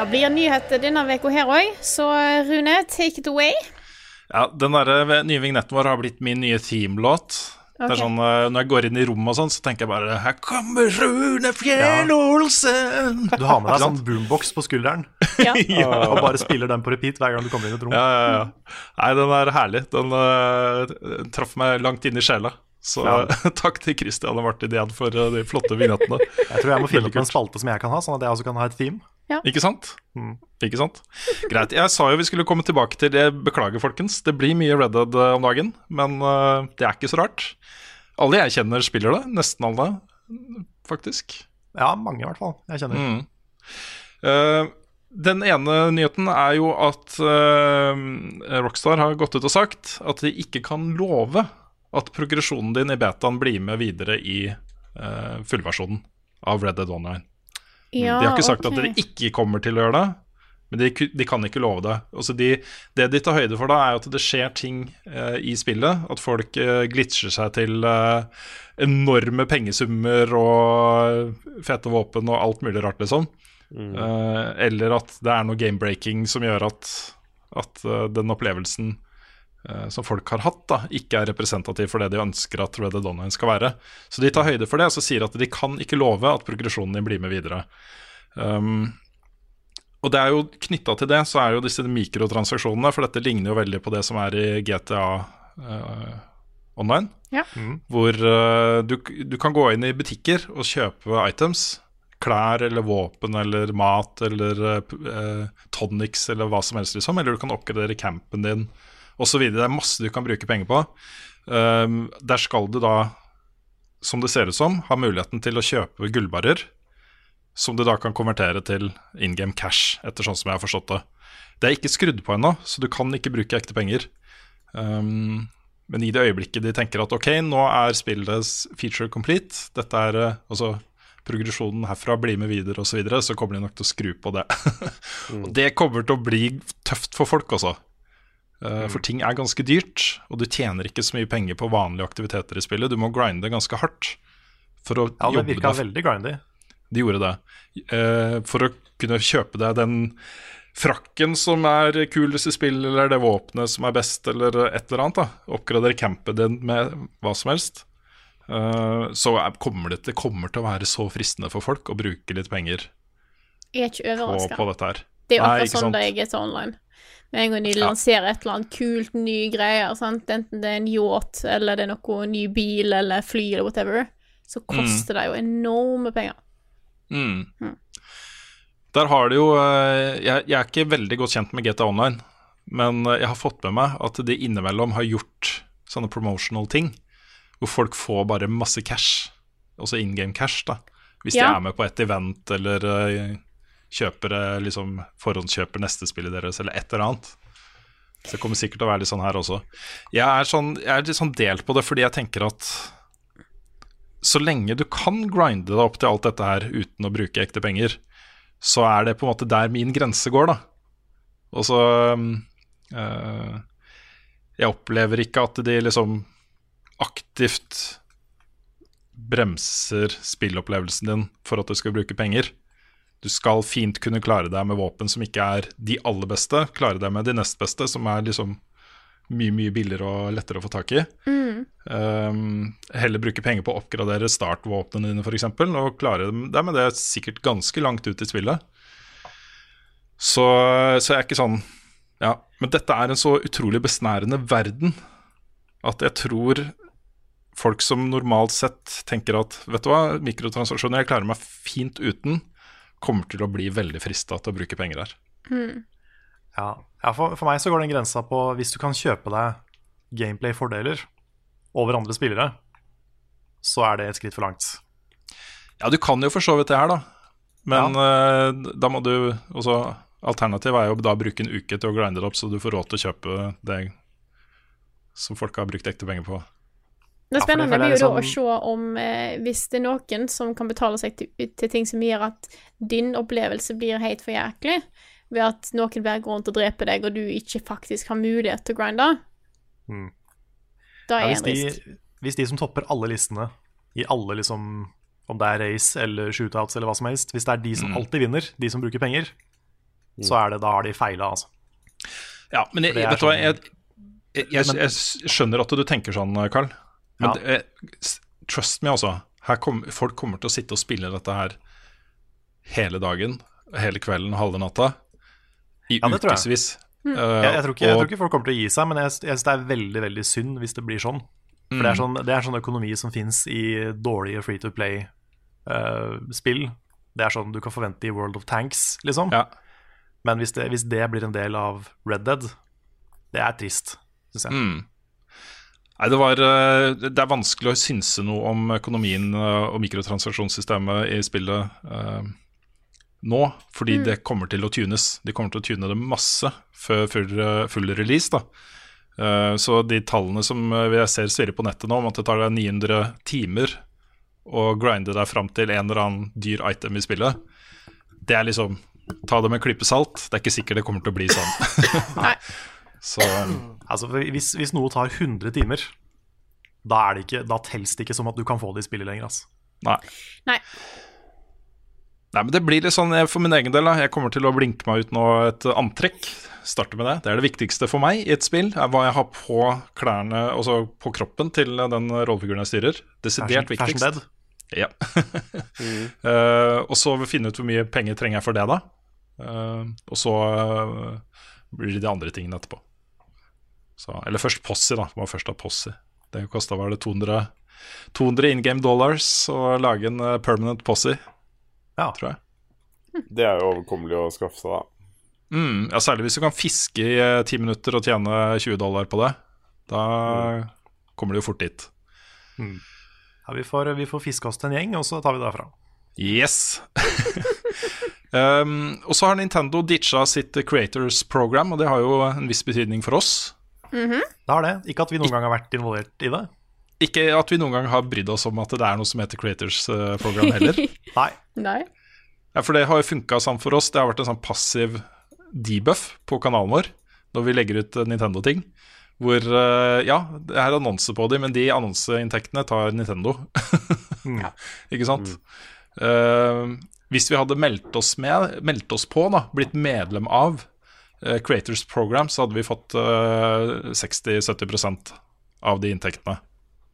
Det blir nyheter denne uka her òg, så Rune, take it away. Ja, Den der eh, nye vignetten vår har blitt min nye teamlåt. Det er sånn, eh, Når jeg går inn i rommet og sånn, så tenker jeg bare Her kommer Rune Fjell-Olsen! Du har med deg sånn boombox på skulderen Ja. og bare spiller den på repeat hver gang du kommer inn i et rom. Ja, ja, ja. Nei, den er herlig. Den uh, traff meg langt inn i sjela. Så Ja. takk til Christian og Martin igjen for de flotte vignettene. Jeg tror jeg må finne opp en spalte som jeg kan ha, sånn at jeg også kan ha et team. Ikke sant? Mm. Ikke sant? Greit. Jeg sa jo vi skulle komme tilbake til det. Beklager, folkens. Det blir mye Red Dead eh, om dagen, men uh, det er ikke så rart. Alle jeg kjenner, spiller det. Nesten alle. faktisk. Ja, mange i hvert fall. Jeg kjenner. Mm. Uh, den ene nyheten er jo at uh, Rockstar har gått ut og sagt at de ikke kan love at progresjonen din i betaen blir med videre i uh, fullversjonen av Red Dead Online. Ja, de har ikke sagt okay. at de ikke kommer til å gjøre det, men de, de kan ikke love det. Altså de, det de tar høyde for da, er at det skjer ting eh, i spillet. At folk eh, glitcher seg til eh, enorme pengesummer og fete våpen og alt mulig rart, liksom. Eh, eller at det er noe game-breaking som gjør at, at eh, den opplevelsen eh, som folk har hatt, da, ikke er representativ for det de ønsker at Red Dead Online skal være. Så de tar høyde for det, og så sier at de kan ikke love at progresjonen din blir med videre. Um, og det er jo knytta til det, så er jo disse mikrotransaksjonene, for dette ligner jo veldig på det som er i GTA uh, online. Ja. Hvor uh, du, du kan gå inn i butikker og kjøpe items. Klær eller våpen eller mat eller uh, eh, tonics eller hva som helst, liksom. Eller du kan oppgradere campen din osv. Det er masse du kan bruke penger på. Um, der skal du da, som det ser ut som, ha muligheten til å kjøpe gullbarrer. Som du da kan konvertere til in game cash, etter sånn som jeg har forstått det. Det er ikke skrudd på ennå, så du kan ikke bruke ekte penger. Um, men i det øyeblikket de tenker at ok, nå er spillets feature complete, dette er eh, altså progresjonen herfra, bli med videre osv., så, videre, så kommer de nok til å skru på det. og det kommer til å bli tøft for folk, altså. Eh, For ting er ganske dyrt, og du tjener ikke så mye penger på vanlige aktiviteter i spillet. Du må grinde ganske hardt for å Ja, det virka veldig grindy. de gjorde det. Eh, for å kunne kjøpe deg den frakken som er kulest i spill, eller det våpenet som er best, eller et eller annet. da Oppgradere campen din med hva som helst. Eh, så er, kommer det, det kommer til å være så fristende for folk å bruke litt penger Jeg er ikke på, på dette her. Det er jo akkurat sånn det jeg er til Online. Med en gang de Ja. lanserer et eller annet kult, nye greier, sant? enten det er en yacht, eller det er noe ny bil, eller fly, eller whatever, så koster det jo enorme penger. Mm. Mm. Der har det jo eh, jeg, jeg er ikke veldig godt kjent med GTA Online, men eh, jeg har fått med meg at de innimellom har gjort sånne promotional ting, hvor folk får bare masse cash, også in game cash, da. Hvis de er med på et event eller eh, kjøper eh, liksom forhåndskjøper neste spillet deres, eller et eller annet. Så det kommer sikkert til å være litt sånn her også. Jeg er, sånn, jeg er litt sånn delt på det, fordi jeg tenker at så lenge du kan grinde deg opp til alt dette her uten å bruke ekte penger, så er det på en måte der min grense går, da. Og så eh, Jeg opplever ikke at de liksom aktivt bremser spillopplevelsen din for at du skal bruke penger. Du skal fint kunne klare deg med våpen som ikke er de aller beste. Klare deg med de nest beste, som er liksom mye, mye billigere og lettere å få tak i. Um, heller bruke penger på å oppgradere startvåpnene dine, f.eks., og klare deg med det sikkert ganske langt ut i spillet. Så, så jeg er ikke sånn Ja, men dette er en så utrolig besnærende verden at jeg tror folk som normalt sett tenker at vet du hva, mikrotransaksjoner, jeg klarer meg fint uten, kommer til å bli veldig frista til å bruke penger der. Ja, ja for, for meg så går den grensa på hvis du kan kjøpe deg gameplay-fordeler over andre spillere, så er det et skritt for langt. Ja, du kan jo for så vidt det her, da. Men eh, da må du også Alternativet er jo da å bruke en uke til å grinde det opp, så du får råd til å kjøpe det som folk har brukt ekte penger på. Det Ja, det spennende blir jo da å liksom- se om eh, hvis det er noen som kan betale seg til, til ting som gjør at din opplevelse blir helt for jæklig, ved at noen bare går rundt og dreper deg, og du ikke faktisk har mulighet til å grinde, Mm. da Ja, er hvis, en risk. de, hvis de som topper alle listene i alle liksom Om det er race eller shootouts eller hva som helst Hvis det er de som alltid vinner, de som bruker penger, så er det, da har de feila, altså. Ja, men jeg, er vet du hva, sånn- jeg, jeg, jeg, jeg skjønner at du tenker sånn, Carl. Men Ja. det, eh, trust me, altså. Her kom, folk kommer til å sitte og spille dette her hele dagen, hele kvelden, og halve natta. I Ja, det tror jeg. ukevis. Mm. Eh, Jeg, jeg, tror ikke, jeg og- tror ikke folk kommer til å gi seg, men jeg, jeg synes det er veldig veldig synd hvis det blir sånn. For det, er sånn, det er sånn økonomi som fins i dårlige free to play-spill. det er sånn du kan forvente i World of Tanks, liksom. Ja. Men hvis det, hvis det blir en del av Red Dead, det er trist, syns jeg. Mm. Nei, det, var, eh, det er vanskelig å synse noe om økonomien eh, og mikrotransaksjonssystemet i spillet eh, nå, fordi det kommer til å tunes. De kommer til å tune det masse før full, eh, full release. da. Eh, så de tallene som jeg ser svirre på nettet nå, om at det tar deg 900 timer å grinde deg fram til en eller annen dyr item i spillet, det er liksom Ta det med en klype salt. Det er ikke sikkert det kommer til å bli sånn. Nei. Så Altså, hvis, hvis noe tar 100 timer, da, er det ikke, da telles det ikke som at du kan få det i spillet lenger. Altså. nei. Nei. Nei, men det blir litt sånn for min egen del. da Jeg kommer til å blinke meg ut nå et antrekk. Starte med det. Det er det viktigste for meg i et spill. Er hva jeg har på klærne, altså på kroppen til den rollefiguren jeg styrer. Desidert Fashion, fashion viktigst. dead. Ja. Eh, og så finne ut hvor mye penger trenger jeg for det, da. Uh, og så uh, blir det de andre tingene etterpå. Så, eller først Posse, da. Man først ha Posse. Det kosta vel det 200, 200 in game dollars å lage en eh, permanent Posse, Ja. tror jeg. Det er jo overkommelig å skaffe seg, da. Mm, ja, Særlig hvis du kan fiske i eh, ti minutter og tjene 20 dollar på det. Da kommer du jo fort dit. Ja, vi, får, vi får fiske oss til en gjeng, og så tar vi det derfra. Yes! um, og så har Nintendo ditcha sitt Creators Program, og det har jo en viss betydning for oss. Det har det. Ikke at vi noen gang har vært involvert i det. Ikke at vi noen gang har brydd oss om at det er noe som heter Creators eh, Program heller. Nei. Nei. Ja, For det har jo funka sånn for oss. Det har vært en sånn passiv debuff på kanalen vår når vi legger ut eh, Nintendo-ting. Hvor eh, ja, det er annonser på dem, men de annonseinntektene tar Nintendo. Ikke sant? Eh, hvis vi hadde meldt oss med, meldt oss på, da, blitt medlem av Creators Program, så hadde vi fått eh, 60-70% av de inntektene.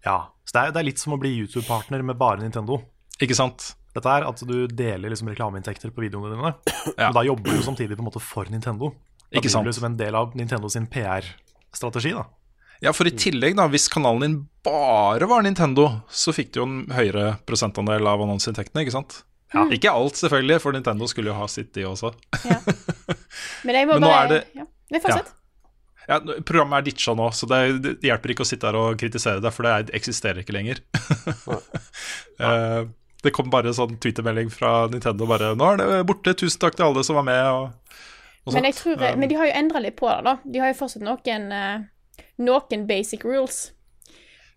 Ja. Så det er, det er litt som å bli YouTube-partner med bare Nintendo. Ikke sant? Dette er at du deler liksom reklameinntekter på videoene dine. Ja. Men da jobber du samtidig på en måte for Nintendo. Da Ikke blir sant. du som en del av Nintendo sin PR-strategi. da Ja, for i tillegg, da, hvis kanalen din bare var Nintendo, så fikk du jo en høyere prosentandel av annonseinntektene, ikke sant? Ikke alt, selvfølgelig, for Nintendo skulle jo ha sitt, de også. Men jeg må Men bare det- ja. Nei, fortsett. Ja, Programmet er ditcha nå, så det, hjelper ikke å sitte her og kritisere det, for det er, eksisterer ikke lenger. Eh, det kom bare en sånn Twitter-melding fra Nintendo bare 'Nå er det borte, tusen takk til alle som var med', og, og Men, jeg tror, men de har jo endra litt på det, da. De har jo fortsatt noen, eh, noen basic rules.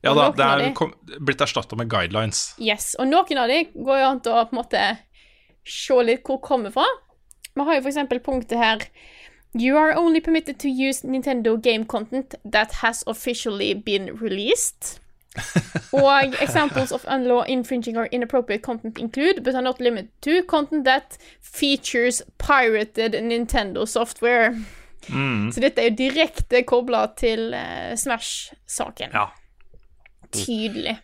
Ja da, det er kom, blitt erstatta med guidelines. Yes. Og noen av de går jo an til å på en måte se litt hvor kommer fra. Vi har jo for eksempel punktet her You are only permitted to use Nintendo game content that has officially been released. Og examples of unlaw infringing or inappropriate content include, but are not limited to, content that features pirated Nintendo software. Mm. Så dette er jo direkte kobla til uh, Smash-saken. Ja. Tydelig.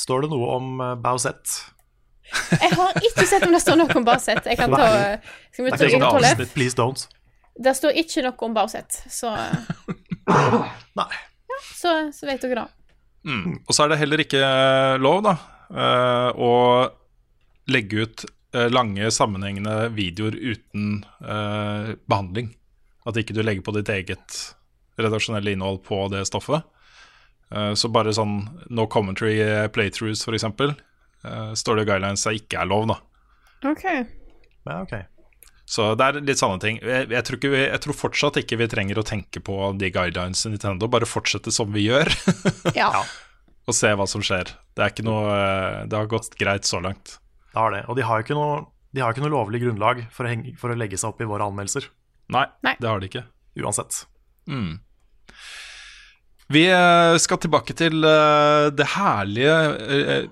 Står det noe om uh, Bowsett? Jeg har ikke sett om det står noe om Barseth. Jeg kan ta Skal vi Det ta er sånn avsnitt, please don't. Det står ikke noe om Barseth, så, Nei. så, så vet dere det. Mm. Og så er det heller ikke eh, lov da eh, å legge ut eh, lange, sammenhengende videoer uten uh, behandling. At ikke du legger på ditt eget redaksjonelle innhold på det stoffet. Eh, så bare sånn no commentary eh, playthroughs, for eksempel, eh, står det i guidelines at ikke er lov, da. OK. Ja, ok. Så det er litt sånne ting. Jeg, jeg, tror, ikke vi, jeg tror fortsatt ikke vi trenger å tenke på de guidelines i Nintendo. Bare fortsette som vi gjør, Ja. og se hva som skjer. Det er ikke noe eh, Det har gått greit så langt. Det har det. Og de har jo ikke noe, de har ikke noe lovlig grunnlag for å, henge, for å legge seg opp i våre anmeldelser. Nei, Nei. det har de ikke. Uansett. Mm. Vi eh, skal tilbake til eh, det herlige eh,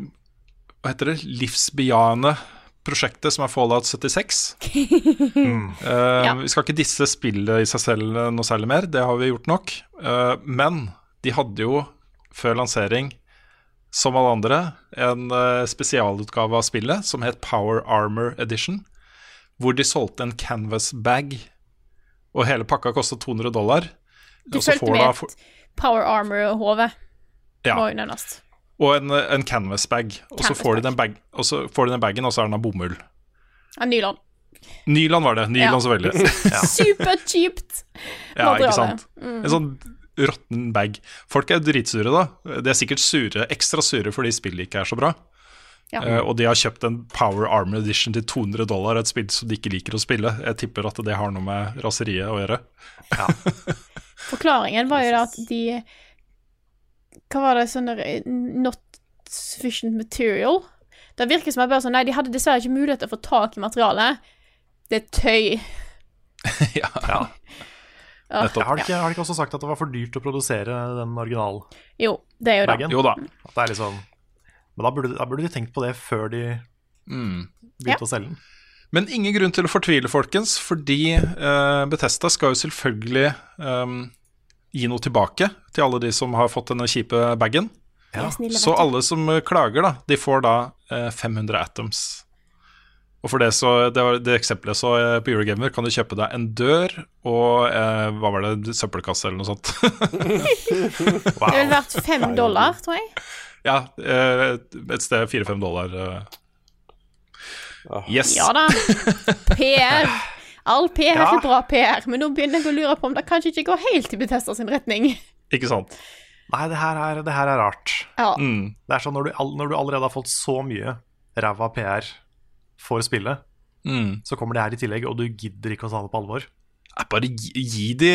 Hva heter det? Livsbejaende prosjektet som er Fallout 76. Eh, Ja. Vi skal ikke disse spillet i seg selv noe særlig mer, det har vi gjort nok. Men de hadde jo før lansering, som alle andre, en spesialutgave av spillet som het Power Armor Edition. Hvor de solgte en canvas bag, og hele pakka kosta 200 dollar. Du fulgte med et Power Armor-hode, Ja. må jo nevnes. Og en, en canvas bag. Og så Canvas får de den, bag, og så får de den bagen, og så er den av bomull. Ja, Nyland. Nyland var det. Nyland, Ja. selvfølgelig. Supercheapt Ja, ikke sant. sant. En sånn råtten bag. Folk er dritsure, da. De er sikkert sure, ekstra sure fordi spillet ikke er så bra. Ja. Uh, og de har kjøpt en Power Armor Edition til 200 dollar, et spill som de ikke liker å spille. Jeg tipper at det har noe med raseriet å gjøre. Forklaringen var jo da at de Hva var det sånn Not sufficient material. Det virker som at bare sånn Nei, de hadde dessverre ikke mulighet til å få tak i materialet. Det er tøy. ja. Ja. Ja. Nettopp. Har de, ikke, har de ikke også sagt at det var for dyrt å produsere den originalen? Jo, det er jo det. Jo da. Det er liksom Men da burde, da burde de tenkt på det før de Mm. begynte å selge den. Men ingen grunn til å fortvile, folkens, fordi uh, Bethesda skal jo selvfølgelig um, gi noe tilbake til alle de som har fått denne kjipe bagen. Er Så alle som eh, klager, da, de får da uh, 500 atoms. Og for det så Det, var det eksempelet så eh, på Eurogamer, kan du kjøpe deg en dør og eh, hva var det, søppelkasse eller noe sånt. Det ville vært fem dollar, tror jeg. ja, eh, et sted fire-fem dollar. Yes. Ja da. PR. All PR er bra PR, men nå begynner jeg å lure på om det kanskje ikke går helt i Betesta sin retning. Ikke sant? Nei, det her er, det her er rart. Ja. Mm. Det er sånn når du, når du allerede har fått så mye ræva PR for spillet, Mm. så kommer det her i tillegg, og du gidder ikke å ta det på alvor. Nei, Bare gi, gi de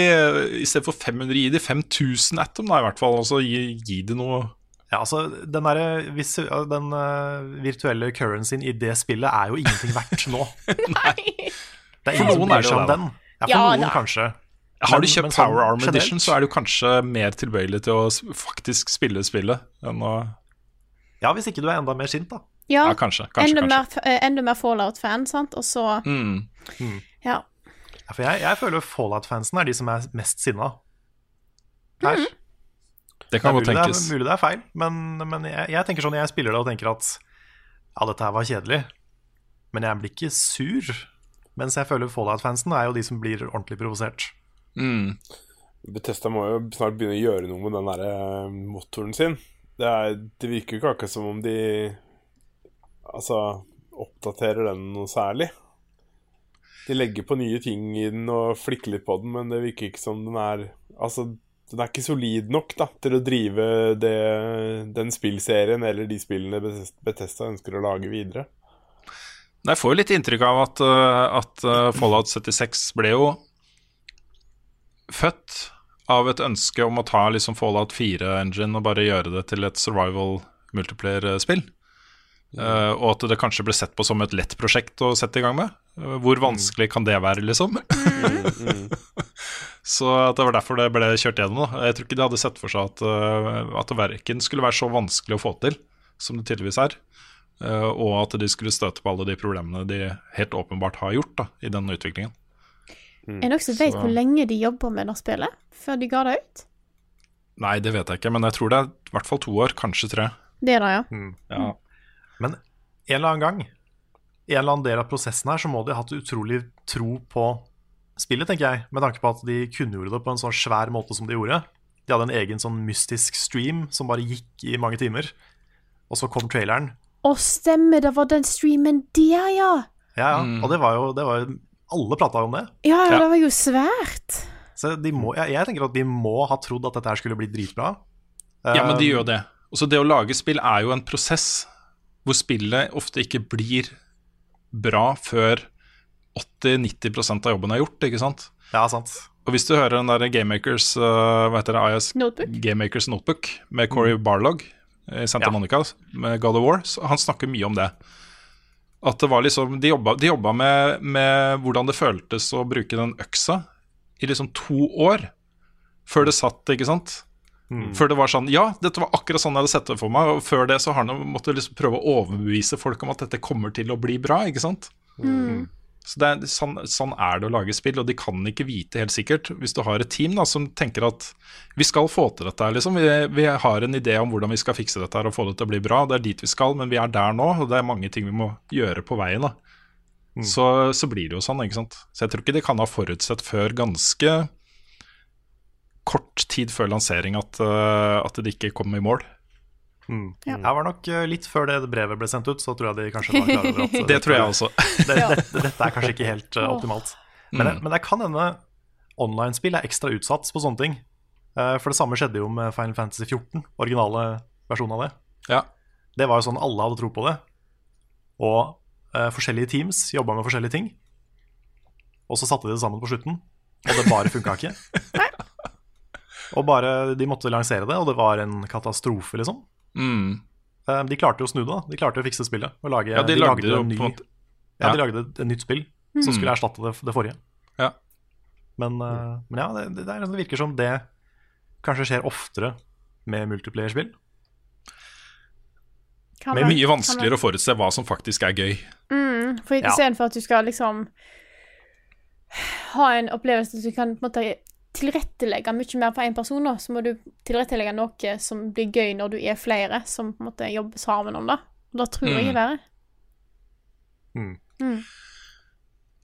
I stedet for 500, gi de 5000 atom, da, i hvert fall. Altså, gi, gi de noe Ja, altså, Den, der, den eh, virtuelle currencyen i det spillet er jo ingenting verdt nå. Nei. Det er For ingen som bryr seg om den. Ja, for Ja, noen da. kanskje. Har du kjøpt men sånn Power Arm generelt- Edition, så er du kanskje mer tilbøyelig til å faktisk spille spillet enn å Ja, hvis ikke du er enda mer sint, da. Ja, Ja, kanskje. kanskje, enda, kanskje. Mer, eh, enda mer Fallout-fan, sant, og så Mm. Ja. Ja, for jeg, jeg føler Fallout-fansen er de som er mest sinna her. Mhm. Det kan godt tenkes. det er, mulig det er feil, men, men jeg, jeg tenker sånn jeg spiller det og tenker at ja, dette her var kjedelig, men jeg blir ikke sur. Mens jeg føler Fallout-fansen er jo de som blir ordentlig provosert. Mm. Bethesda må jo snart begynne å gjøre noe med den der eh, motoren sin. Det, er, det virker jo ikke akkurat som om de Altså oppdaterer den noe særlig. De legger på nye ting i den og flikker litt på den, men det virker ikke som den er Altså, den er ikke solid nok da til å drive det, den spillserien eller de spillene Betesta ønsker å lage videre. Jeg får jo litt inntrykk av at, uh, at uh, Fallout 76 ble jo født av et ønske om å ta liksom Fallout 4-engine og bare gjøre det til et survival multiplayer-spill. Uh, og at det kanskje ble sett på som et lett prosjekt å sette i gang med. Uh, hvor vanskelig kan det være, liksom? så at det var derfor det ble kjørt gjennom. Da. Jeg tror ikke de hadde sett for seg at, uh, at verken skulle være så vanskelig å få til som det tydeligvis er. Uh, og at de skulle støte på alle de problemene de helt åpenbart har gjort da, i denne utviklingen. Er det noen som vet hvor lenge de jobber med det spillet før de ga det ut? Nei, det vet jeg ikke, men jeg tror det er i hvert fall to år, kanskje tre. Det er det, ja. Ja. Men en eller annen gang, i en eller annen del av prosessen her, så må de ha hatt utrolig tro på spillet, tenker jeg. Med tanke på at de kunngjorde det på en sånn svær måte som de gjorde. De hadde en egen sånn mystisk stream som bare gikk i mange timer. Og så kom traileren. Å, stemmer, det var den streamen der, ja! Ja, ja. Mm. Og det var jo, det var jo Alle prata om det. Ja, Ja. det var jo svært. Så de må, jeg, jeg tenker at de må ha trodd at dette her skulle bli dritbra. Ja, men de gjør gjør det. Også det å lage spill er jo en prosess hvor spillet ofte ikke blir bra før 80-90% av jobben er gjort, ikke sant? Ja, sant. Og hvis du hører den der Gamemakers uh, Hva heter det? IS Notebook. Gamemakers Notebook med Corey Barlog i Santa Ja. Monica med God of War, så han snakker mye om det. At det var liksom De jobba, de jobba med, med hvordan det føltes å bruke den øksa i liksom to år før det satt, ikke sant? Før det var sånn Ja, dette var akkurat sånn jeg hadde sett det for meg. Og før det så har han måttet liksom prøve å overbevise folk om at dette kommer til å bli bra, ikke sant? Så er, sånn, sånn er det å lage spill, og de kan ikke vite helt sikkert. Hvis du har et team da, som tenker at vi skal få til dette, liksom. vi, vi har en idé om hvordan vi skal fikse dette og få det til å bli bra. Det er dit vi skal, men vi er der nå, og det er mange ting vi må gjøre på veien. da. Så, så blir det jo sånn, ikke sant. Så jeg tror ikke de kan ha forutsett før ganske kort tid før lansering at, eh, at de ikke kom i mål. Mm. Ja. Jeg var nok eh, litt før det brevet ble sendt ut, så tror jeg de kanskje var klar over at Det tror jeg også. det, det, dette er kanskje ikke helt uh, optimalt. Men, det, men det kan hende online-spill er ekstra utsatt på sånne ting. Uh, For det samme skjedde jo med Final Fantasy 14, originale versjonen av det. Ja. Det var jo sånn alle hadde tro på det. Og uh, forskjellige teams jobba med forskjellige ting. Og så satte de det sammen på slutten, og det bare funka ikke. og bare De måtte lansere det, og det var en katastrofe, liksom. Mm. Eh, De klarte jo å snu det, da. De klarte å fikse spillet. Og lage, Ja, de lagde jo en ny, måte ja, de lagde et, nytt spill som skulle erstatte det, det forrige. Ja. Men, uh, men ja, det, det, er- det virker som det kanskje skjer oftere med multiplayerspill. Det er mye vanskeligere å forutse hva som faktisk er gøy. Mm, For Ja. for at du skal liksom ha en opplevelse at du kan på en måte tilrettelegge mye mer for én person, da, så må du tilrettelegge noe som blir gøy når du er flere som på en måte jobber sammen om det. Og det tror jeg Mm. er verre.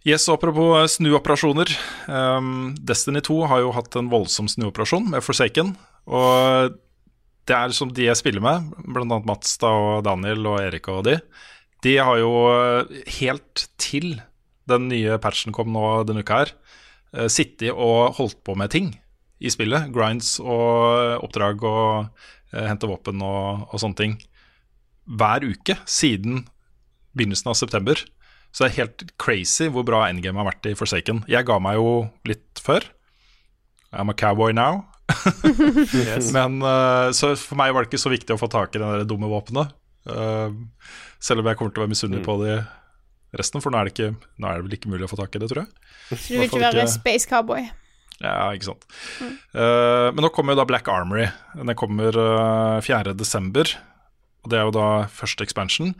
Yes, Apropos eh, snuoperasjoner. Um, Destiny 2 har jo hatt en voldsom snuoperasjon med Forsaken. Og det er som de jeg spiller med, bl.a. Mats da, og Daniel og Erik og de, de har jo eh, helt til den nye patchen kom nå denne uka her, sittet og holdt på med ting i spillet. Grinds og oppdrag og eh, hente våpen og, og sånne ting. Hver uke siden begynnelsen av september. Så det er helt crazy hvor bra endgame har vært i Forsaken. Jeg ga meg jo litt før. I'm a cowboy now. Men eh, Så for meg var det ikke så viktig å få tak i det dumme våpenet. Eh, selv om jeg kommer til å være misunnelig på det resten, for nå er, det ikke, nå er det vel ikke mulig å få tak i det, tror jeg. Så du vil ikke være ikke- Space Cowboy. Ja, ikke sant. Eh, men nå kommer jo da Black Armory. Den kommer uh, 4. desember. Og det er jo da første expansion.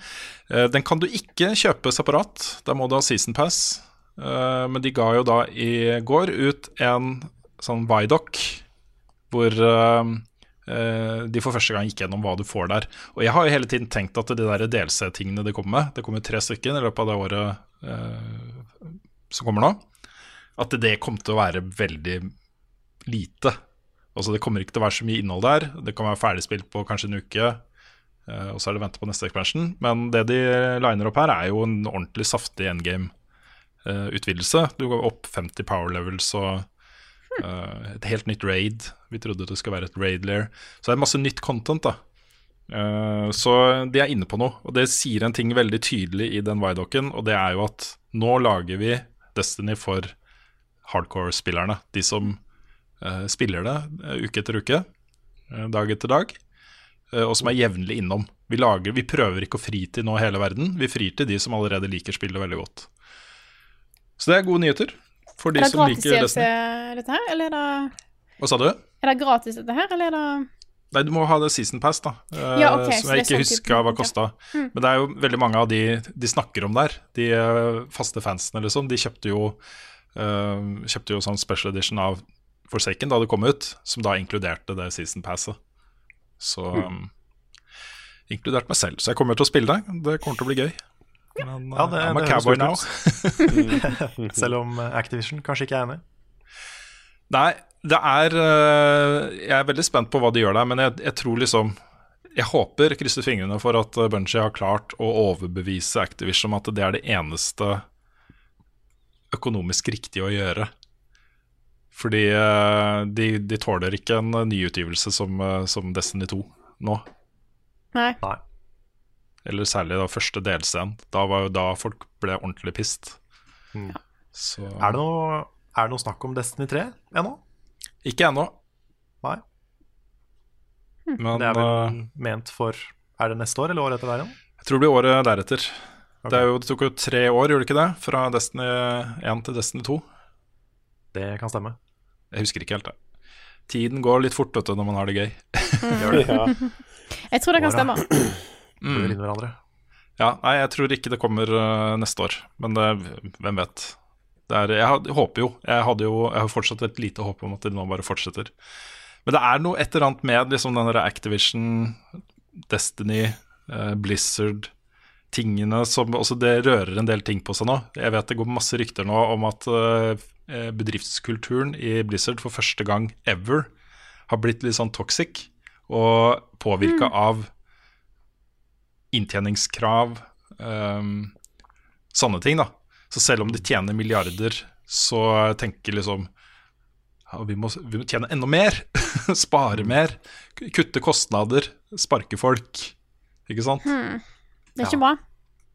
Eh, den kan du ikke kjøpe separat. Da må du ha season pass. Eh, men de ga jo da i går ut en sånn Vidoc hvor eh, eh, de for første gang gikk gjennom hva du får der. Og jeg har jo hele tiden tenkt at de der DLC-tingene de kommer med, det kommer tre stykker i løpet av det året eh, som kommer nå, at det kom til å være veldig lite. Altså Det kommer ikke til å være så mye innhold der. Det kan være ferdigspilt på kanskje en uke, eh, og så er det vente på neste expansion. Men det de liner opp her, er jo en ordentlig saftig endgame-utvidelse. du går opp 50 power levels og eh, et helt nytt raid. Vi trodde det skulle være et raid layer. Så det er masse nytt content, da. Uh, så de er inne på noe, og det sier en ting veldig tydelig i den Vidocen, og det er jo at nå lager vi Destiny for hardcore-spillerne. De som uh, spiller det uke etter uke, dag etter dag, og som er jevnlig innom. Vi, lager, vi prøver ikke å fri til nå hele verden, vi frir til de som allerede liker spillet veldig godt. Så det er gode nyheter for de Er det gratis liker DLC, dette her, eller er det, Hva sa du? er det gratis, dette her, eller er det Nei, du må ha det season pass, da. eh, Ja, okay, så som jeg ikke sånn huska type- hva ok. Mm. Men det er jo veldig mange av de de snakker om der. De eh, faste fansene, liksom. De kjøpte jo, uh, kjøpte jo sånn special edition av Forsaken da det kom ut, som da inkluderte det season passet. Så um, Inkludert meg selv. Så jeg kommer til å spille det. Det kommer til å bli gøy. Men Ja, det- eh, I'm a det cowboy now. Selv om eh, Activision kanskje ikke er enig. Nei, det er øh, Jeg er veldig spent på hva de gjør der, men jeg, jeg tror liksom Jeg håper, krysser fingrene for at Bunji har klart å overbevise Activision om at det er det eneste økonomisk riktige å gjøre. Fordi de, de tåler ikke en nyutgivelse som, som Destiny 2 nå. Nei. Nei. Eller særlig da første delscenen. Da var jo da folk ble ordentlig pissed. Mm. Så Er det noe, er det noe snakk om Destiny 3 ennå? Ikke ennå. Nei. Men Det er vel øh, ment for Er det neste år eller året etter der igjen? Jeg tror det blir året deretter. Det, er jo, det tok jo tre år, gjorde det ikke det? Fra Destiny 1 til Destiny 2. Det kan stemme. Jeg husker ikke helt det. Tiden går litt fort vet du, når man har det gøy. Ja. Jeg tror det kan stemme. Flyr inn hverandre. Ja, nei, jeg tror ikke det kommer uh, neste år, men det, hvem vet. Det er, jeg, had- jeg håper jo jeg, hadde jo jeg har fortsatt et lite håp om at det nå bare fortsetter. Men det er noe et eller annet med liksom den der Activision, Destiny, uh, Blizzard Tingene som også Det rører en del ting på seg nå. Jeg vet det går masse rykter nå om at uh, bedriftskulturen i Blizzard for første gang ever har blitt litt sånn toxic og påvirka av inntjeningskrav, um, sånne ting, da. Så selv om de tjener milliarder, så tenker liksom ja, vi, må, vi må tjene enda mer. Spare mer. Kutte kostnader. Sparke folk. Ikke sant? Det er ikke bra.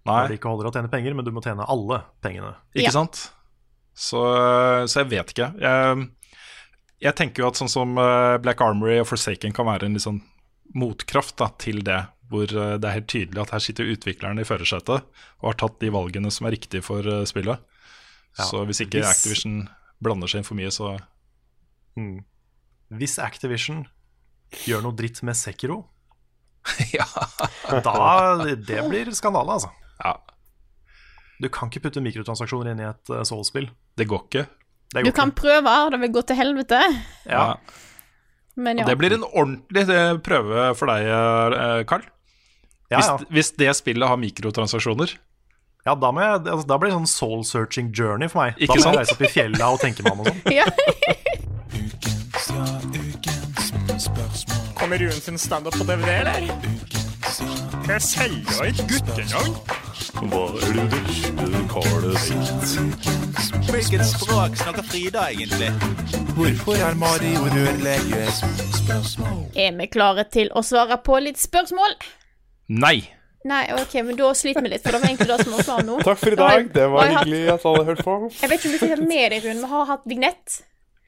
Nei, Det ikke holder å tjene penger, men du må tjene alle pengene. ikke Ja. sant? Så, så jeg vet ikke. Jeg, jeg tenker jo at sånn som eh, Black Armory og Forsaken kan være en litt sånn motkraft da, til det. Hvor eh, det er helt tydelig at her sitter utviklerne i førersetet og har tatt de valgene som er riktige for eh, spillet. Ja, Så hvis ikke hvis- Activision blander seg inn for mye, så Mm. Hvis Activision gjør noe dritt med Sekiro, Ja. da Det blir skandale, altså. ja. Du kan ikke putte mikrotransaksjoner inn i et uh, Soul-spill. Det går ikke. Det Du går kan ikke. prøve, det vil gå til helvete. Ja. Men ja. Og det blir en ordentlig eh, prøve for deg, eh, Carl. Ja, Hvis, ja. hvis det spillet har mikrotransaksjoner. ja da, må jeg, altså, da blir det sånn soul-searching journey for meg. Ikke da må sant? jeg reise opp i fjellet og tenke meg om og sånn. Ja. Kommer Ruen sin standup på DVD, eller? Jeg selger ikke guttenavn. Hva er det verste Carl har? Hvilket språk snakker Frida egentlig? Hvorfor er Mario rørlegger? Er vi klare til å svare på litt spørsmål? Nei! Nei, ok, men da sliter vi litt, for det var egentlig det som var planen nå. Takk for i dag. Det var hyggelig at alle hørte på. Jeg vet ikke om du fikk med deg, Rune. Vi har hatt vignett.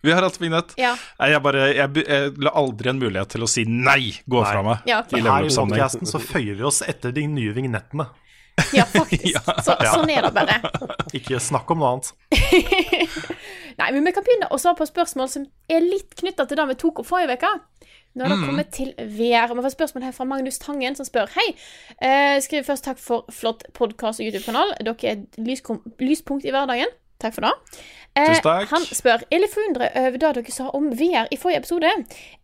Vi har hatt vignett. Ja. Nei, jeg bare jeg, jeg la aldri en mulighet til å si nei, gå Nei. fra meg. Ja, okay. i Her level i up-sammenheng. så føyer vi oss etter de nye vignettene. Ja, faktisk. Så, sånn er det bare. Ikke snakk om noe annet. Nei, men vi kan begynne å svare på spørsmål som er litt knytta til det vi tok opp forrige uke. Når det kommer til VR. Vi får spørsmål her fra Magnus Tangen, som spør Hei. Eh, skriver først takk for flott podkast og YouTube-kanal. Dere er et lyspunkt i hverdagen. Takk for det. Eh, Tusen takk. Han spør Er litt forundret over det dere sa om VR i forrige episode.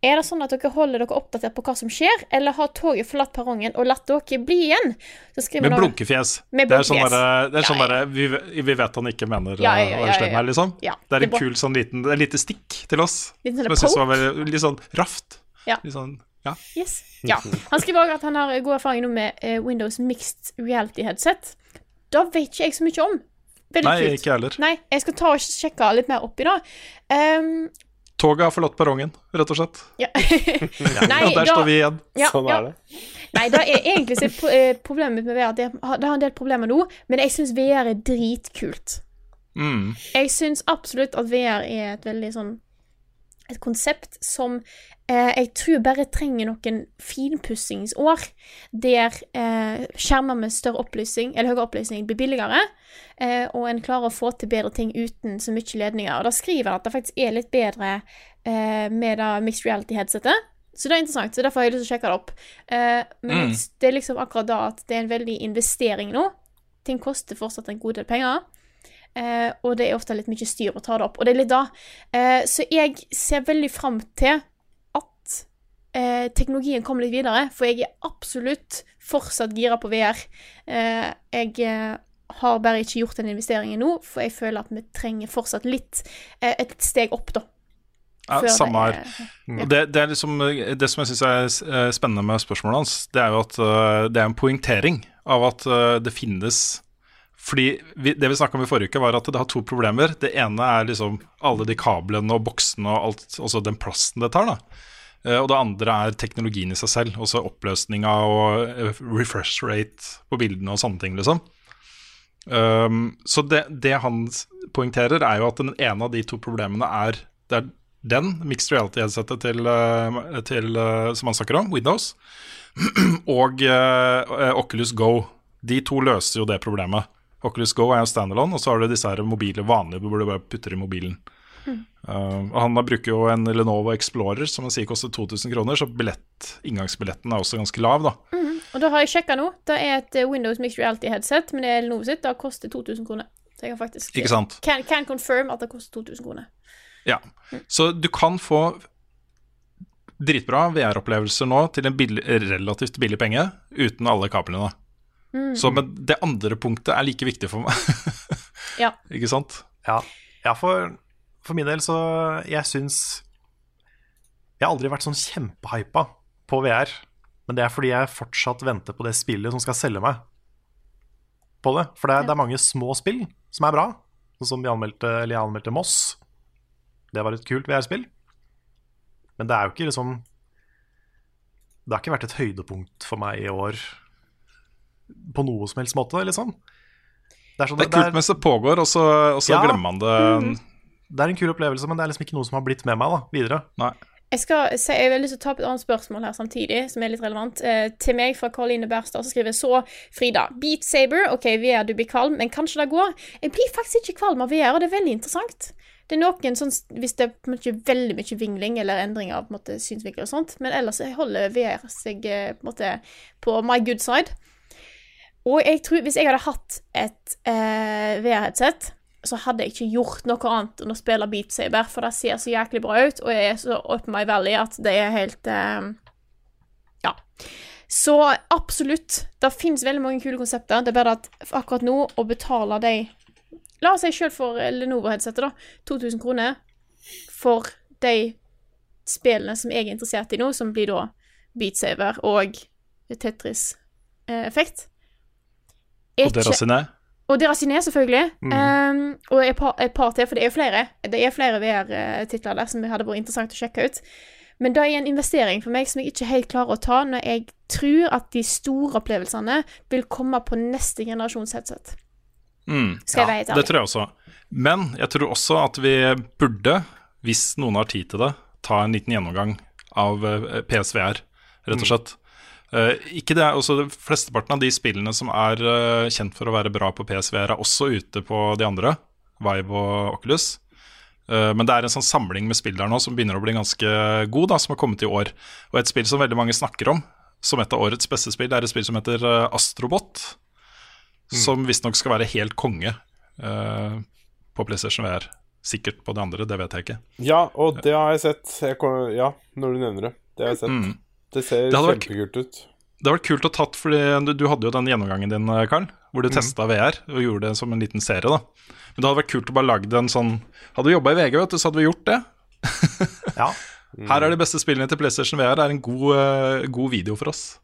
Er det sånn at dere holder dere oppdatert på hva som skjer, eller har toget forlatt perrongen og latt dere bli igjen? Så Med blunkefjes. Med Det er sånn derre- det er sånn derre vi, vi vet han ikke mener Ja, ja, eh, ja, å være slem her, liksom. Det er en det kul sånn liten Et lite stikk til oss. Litt sånn Som jeg var veldig, litt sånn raft. Ja. Litt sånn, ja. Yes. Ja. Han skriver òg at han har god erfaring nå med eh, Windows Mixed Reality Headset. Da vet ikke jeg så mye om. Veldig Nei, kult. ikke jeg heller. Nei, jeg skal ta og sjekke litt mer opp i det. Um, Toget har forlatt perrongen, rett og slett. ja. Nei, Og der da- står vi igjen. Ja, Sånn ja. er det. Nei, det er egentlig så eh, problemet med VR at det har, det har en del problemer nå, men jeg syns VR er dritkult. Mm. Jeg syns absolutt at VR er et veldig sånn Et konsept som eh, jeg tror bare trenger noen finpussingsår, der eh, skjermer med større opplysning, eller høyere opplysning, blir billigere, eh, og en klarer å få til bedre ting uten så mye ledninger. Og da skriver han at det faktisk er litt bedre eh, med det mixed reality-headsetet. Så det er interessant, så derfor har jeg lyst til å sjekke det opp. Eh, men Mm. det er liksom akkurat da at det er en veldig investering nå. Ting koster fortsatt en god del penger. Eh, og det er ofte litt mye styr å ta det opp. Og det er litt da. Eh, så jeg ser veldig fram til at eh, teknologien kommer litt videre, for jeg er absolutt fortsatt gira på VR. Eh, jeg eh, har bare ikke gjort den investeringen nå, for jeg føler at vi trenger fortsatt litt eh, et steg opp, da. Ja, samme her. er- Det, det, er liksom, det som jeg syns er spennende med spørsmålet hans, det er jo at det er en poengtering av at det finnes Fordi vi, Det vi snakka om i forrige uke, var at det har to problemer. Det ene er liksom alle de kablene og boksene og alt, altså den plassen det tar. da Eh, Og det andre er teknologien i seg selv. Også oppløsninga og eh, refresh rate på bildene og sånne ting, liksom. Um, så det, det han poengterer, er jo at den ene av de to problemene er Det er den mixed reality-headsetet eh, som han snakker om, Windows, og uh, Oculus Go. De to løser jo det problemet. Oculus Go er jo standalone, og så har du disse her mobile vanlige hvor du bare putter i mobilen. Uh, og han bruker jo en Lenovo Explorer som han sier koster 2000 kroner, så billett, inngangsbilletten er også ganske lav, da. Mm. Og da har jeg sjekka nå. Det er et eh, Windows Mixed Reality-headset, men det er Lenovo sitt. Det koster 2000 kroner. Så jeg kan faktisk Ikke sant? Can, can confirm at det koster 2000 kroner. Ja. Så du kan få dritbra VR-opplevelser nå til en billig, relativt billig penge, uten alle kablene. Mm. Så men det andre punktet er like viktig for meg. Ja. Ikke sant? Ja, ja for, for min del så Jeg syns Jeg har aldri vært sånn kjempehypa på VR. Men det er fordi jeg fortsatt venter på det spillet som skal selge meg på det. For det er, det er mange små spill som er bra. Sånn som vi anmeldte, eller jeg anmeldte Moss. Det var et kult VR-spill. Men det er jo ikke liksom Det har ikke vært et høydepunkt for meg i år på noe som helst måte, liksom. Det er, sånn, Det er kult mens det pågår, og så, og så Ja. glemmer man det. det er en kul opplevelse, men det er liksom ikke noe som har blitt med meg da, videre. Nei. Jeg, skal, jeg vil lyst til å ta opp et annet spørsmål her samtidig, som er litt relevant. Eh, til meg fra Karoline Berstad, som skriver så Frida. Beat Saber, OK, VR, du blir kvalm, men kanskje det går? Jeg blir faktisk ikke kvalm av VR, og det er veldig interessant. Det er noen sånn, Hvis det er på en måte veldig mye vingling eller endring av på en måte, synsvinkel og sånt, men ellers holder VR seg eh, på, en måte, på my good side. Og jeg tror hvis jeg hadde hatt et eh, VR-headset, så hadde jeg ikke gjort noe annet enn å spille Beat Saber, for det ser så jæklig bra ut, og jeg er så up my valley at det er helt eh, Ja. Så absolutt, det finnes veldig mange kule konsepter. Det er bare at akkurat nå, å betale de La oss si selv for Lenovo-headsetet, da. 2000 kroner for de spillene som jeg er interessert i nå, som blir da Beat Saber og Tetris-effekt. Og Derasiné. Og Derasiné, selvfølgelig. Mm. Um, og et par, et par til, for det er jo flere. Det er flere VR-titler der som hadde vært interessant å sjekke ut. Men det er en investering for meg som jeg ikke helt klarer å ta, når jeg tror at de store opplevelsene vil komme på neste generasjons headset. Mm, ærlig. Det tror jeg også. Men jeg tror også at vi burde, hvis noen har tid til det, ta en liten gjennomgang av eh, PSVR, rett og slett. Eh, ikke det, også det Flesteparten av de spillene som er uh, kjent for å være bra på PSVR, er også ute på de andre, Vive og Oculus. Uh, men det er en sånn samling med spill der nå som begynner å bli ganske god, da, som har kommet i år. Og et spill som veldig mange snakker om som et av årets beste spill, er et spill som heter Astrobot. Som visstnok skal være helt konge på PlayStation VR. Sikkert på de andre, det vet jeg ikke. Ja, og det har jeg sett. Jeg kom, ja, når du nevner det. Det har jeg sett. Mm. Det ser Det hadde vært- kjempekult ut. Det hadde vært kult å tatt, fordi du, du hadde jo den gjennomgangen din, eh, Karl, hvor du mm. testa VR og gjorde det som en liten serie. da Men det hadde vært kult å bare lage en sånn Hadde vi jobba i VG, vet du, så hadde vi gjort det. Ja. Her er de beste spillene til PlayStation VR. Det er en god, uh, god video for oss.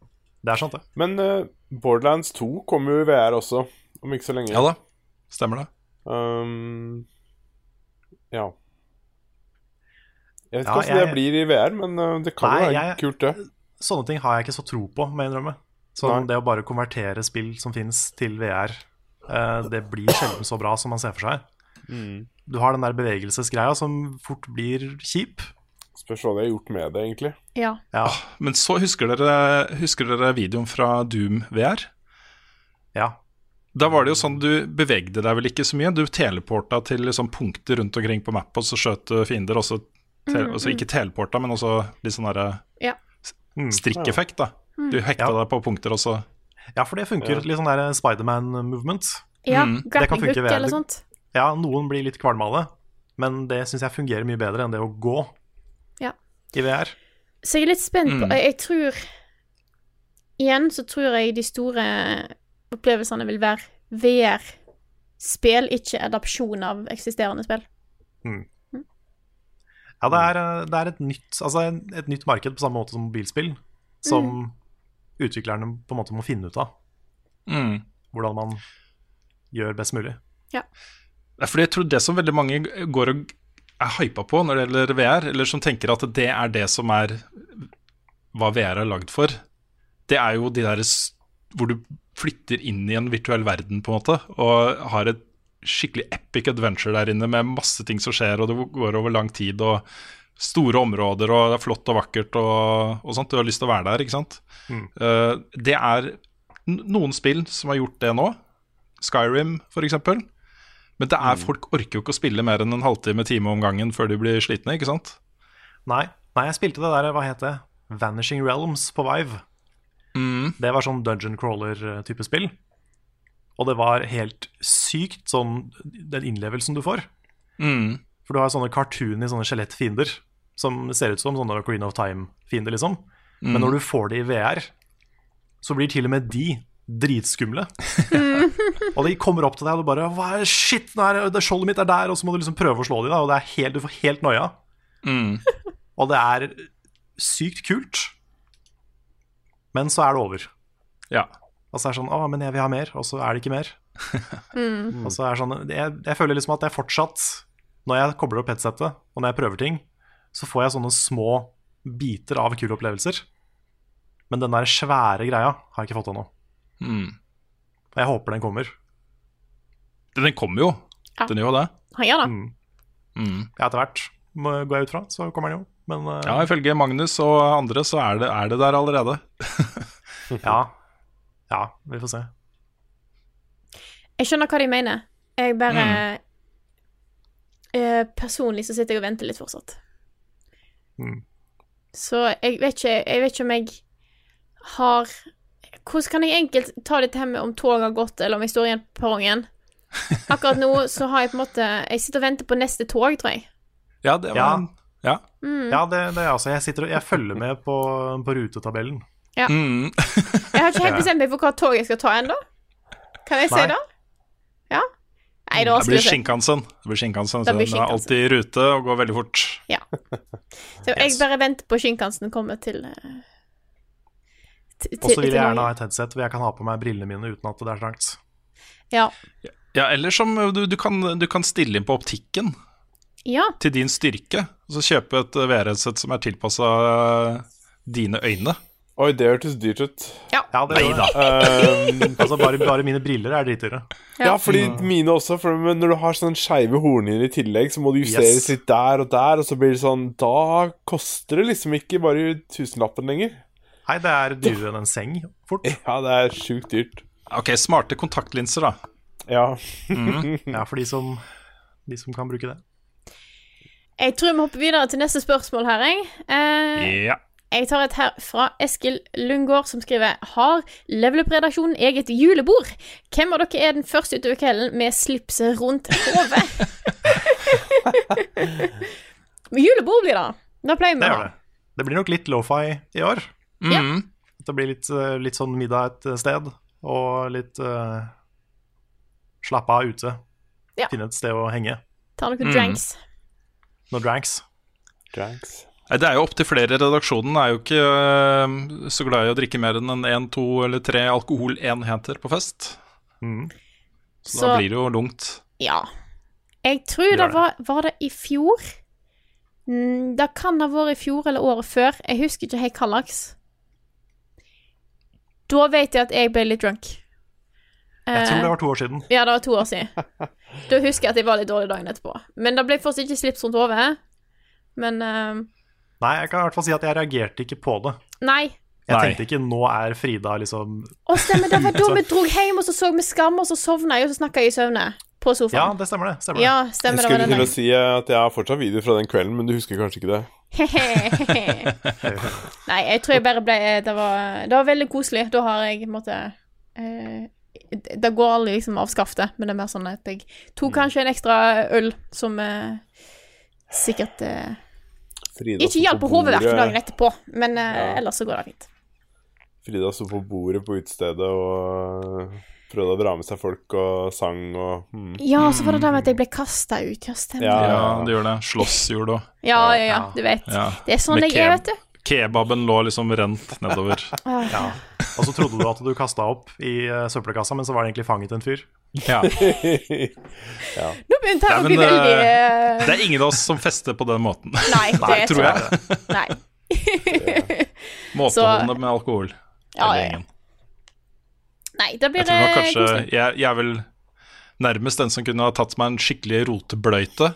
Det er sant, det. Men uh, Borderlands 2 kommer jo i VR også, om ikke så lenge. Ja da, stemmer det. Um, ja. Jeg vet ikke Ja, hvordan det blir i VR, men uh, det kan Nei, jo være jeg- kult, det. Sånne ting har jeg ikke så tro på, må jeg innrømme. Sånn, det å bare konvertere spill som fins, til VR, eh, det blir sjelden så bra som man ser for seg. Mm. Du har den der bevegelsesgreia som fort blir kjip. Spørs hva de har gjort med det, egentlig. Ja. Men så husker dere, husker dere videoen fra Doom VR? Ja. Da var det jo sånn, du bevegde deg vel ikke så mye. Du teleporta til liksom punkter rundt omkring på map, og så skjøt du fiender. Også, te Mm, altså ikke teleporta, men også litt sånn derre Ja. Strikkeffekt, da. Mm. Du hekta deg på punkter, også. Ja, for det funker Ja. litt sånn der Spiderman-movement. Ja, Mm. Det kan grappling hook eller sånt. Ja, noen blir litt kvalme av det, men det syns jeg fungerer mye bedre enn det å gå Ja. i VR. Så jeg er litt spent på Mm. Jeg, jeg tror Igjen så tror jeg de store opplevelsene vil være VR-spill, ikke adopsjon av eksisterende spill. Mm. Ja, det er, eh, det er et, nytt, altså et nytt marked på samme måte som mobilspill, som utviklerne på en måte må finne ut av. Mm. Hvordan man gjør best mulig. Ja. Fordi jeg tror det som veldig mange går og er hypa på når det gjelder VR, eller som tenker at det er det som er hva VR er lagd for, det er jo de der hvor du flytter inn i en virtuell verden, på en måte, og har et skikkelig epic adventure der inne med masse ting som skjer, og det går over lang tid, og store områder, og det er flott og vakkert og, og sånt. Du har lyst til å være der, ikke sant? Mm. Uh, det er noen spill som har gjort det nå. Skyrim, eksempel. Men det er, folk orker jo ikke å spille mer enn en halvtime, time om gangen før de blir slitne, ikke sant? Nei, nei, jeg spilte det der, hva het det? Vanishing Realms på Vive. Det var sånn dungeon crawler-type spill. Og det var helt sykt, sånn den innlevelsen du får. Mm. For du har sånne cartoony sånne skjelettfiender som ser ut som sånne Green of Time-fiender, liksom. Mm. Men når du får det i VR, så blir til og med de dritskumle. og de kommer opp til deg, og du bare Hva er Shit, nå er det, skjoldet mitt er der! Og så må du liksom prøve å slå dem, da, og det er helt, du får helt noia. Mm. Og det er sykt kult. Men så er det over. Ja. Og så er det sånn Å, men jeg vil ha mer. Og så er det ikke mer. Mm. Og så er det sånn Jeg, jeg føler liksom at jeg fortsatt når jeg kobler opp headsetet, og når jeg prøver ting, så får jeg sånne små biter av kule opplevelser. Men den der svære greia har jeg ikke fått ennå. Mm. Og jeg håper den kommer. Den kommer jo. Ja. Den gjør det. Han gjør det. Mm. Ja, etter hvert, går jeg ut fra, så kommer den jo. Men uh... Ja, ifølge Magnus og andre så er det, er det der allerede. ja. Ja, vi får se. Jeg skjønner hva de mener. Jeg bare eh, Personlig så sitter jeg og venter litt fortsatt. Mm. Så jeg vet ikke Jeg vet ikke om jeg har Hvordan kan jeg enkelt ta dette her med om toget har gått, eller om jeg står igjen på perrongen? Akkurat nå så har jeg på en måte Jeg sitter og venter på neste tog, tror jeg. Ja, det var Ja. Ja. Mm. Ja, det, det er altså Jeg sitter og jeg følger med på, på rutetabellen. Ja. Mm. Jeg har ikke helt bestemt meg for hva tog jeg skal ta ennå. Kan jeg si det? Ja? Nei, da Det blir. Shinkansen. Det blir Shinkansen, Det blir Shinkansen. den er alltid i rute og går veldig fort. Ja. Så jeg bare venter på Shinkansen kommer til eh, Og så vil jeg gjerne ha et headset hvor jeg kan ha på meg brillene mine uten at det er trangt. Ja. Ja, eller som du, du, kan, du kan stille inn på optikken ja. til din styrke, og så kjøpe et VR-headset som er tilpassa dine øyne. Oi, det hørtes dyrt ut. Ja, det Nei gjør da. Um, Altså, bare, bare mine briller er dritdyre. ja, fordi mine også. For når du har sånn skeive hornhinner i tillegg, så må du justeres Yes. litt der og der, og så blir det sånn Da koster det liksom ikke bare tusenlappen lenger. Nei, det er dyrere enn en seng, fort. Ja, det er sjukt dyrt. Ok, smarte kontaktlinser, da. Ja. Ja, for de som, de som kan bruke det. Jeg tror vi hopper videre til neste spørsmål her, jeg. Eh, Ja. Jeg tar et her fra Eskil Lundgaard, som skriver Har Level Up-redaksjonen eget julebord? Hvem av dere er den første utover kvelden med slipset rundt hodet? Men julebord blir det. Da pleier vi Det å ha. det. Det blir nok litt lofi i år. Ja. Mm. Det blir litt, eh, litt sånn middag et sted, og litt uh, slappe av ute. Ja. Finne et sted å henge. Ta noen Mm. dranks. Noen dranks. Dranks. Det er jo opptil flere. Redaksjonen er jo ikke øh, så glad i å drikke mer enn en én, to eller tre alkoholenheter på fest. Mm. Så, Så- da blir det jo lungt. Ja. Jeg tror det det. var Var det i fjor? Mm, det kan ha vært i fjor eller året før. Jeg husker ikke helt hva. Da vet jeg at jeg ble litt drunk. Jeg tror Eh, det var to år siden. Ja, det var to år siden. Da husker jeg at jeg var litt dårlig dagen etterpå. Men det ble fortsatt ikke slips rundt hodet. Men eh, Nei, jeg kan i hvert fall si at jeg reagerte ikke på det. Nei. Jeg Nei. tenkte ikke 'nå er Frida' liksom Å, stemmer. Det var da vi dro hjem, og så så vi Skam, og så sovna jeg, og så snakka jeg i søvne. På sofaen. Ja, det stemmer det. Stemmer Ja, stemmer. Jeg det Jeg skulle til å si at jeg har fortsatt video fra den kvelden, men du husker kanskje ikke det? Nei, jeg tror jeg bare ble Det var, det var veldig koselig. Da har jeg måtte eh, Det går aldri liksom av skaftet, men det er mer sånn at jeg tok kanskje en ekstra øl som eh, sikkert eh, Frida Ikke hjelp på hodeverket dagen etterpå, men eh, Ja. ellers så går det fint. Frida sto på bordet på utestedet og prøvde å dra med seg folk og sang og mm. Ja, så var det det med at jeg ble kasta ut. Ja, stemmer. Ja. Ja, det gjør det. Slåsshjul og Ja, ja, ja, du vet. ja. Det er sånn jeg er, vet du. Kebaben lå liksom rent nedover. Ja. Og så trodde du at du kasta opp i eh, søppelkassa, men så var det egentlig fanget en fyr. Ja. Nå begynte jeg Nei, å bli veldig eh, Det er ingen av oss som fester på den måten. Nei, det tror tror jeg. Nei. Måteholdende med alkohol. Ja, ja, ja. ingen. Nei, da blir Jeg det kanskje koselig. jeg, jeg er vel nærmest den som kunne ha tatt meg en skikkelig rotebløyte.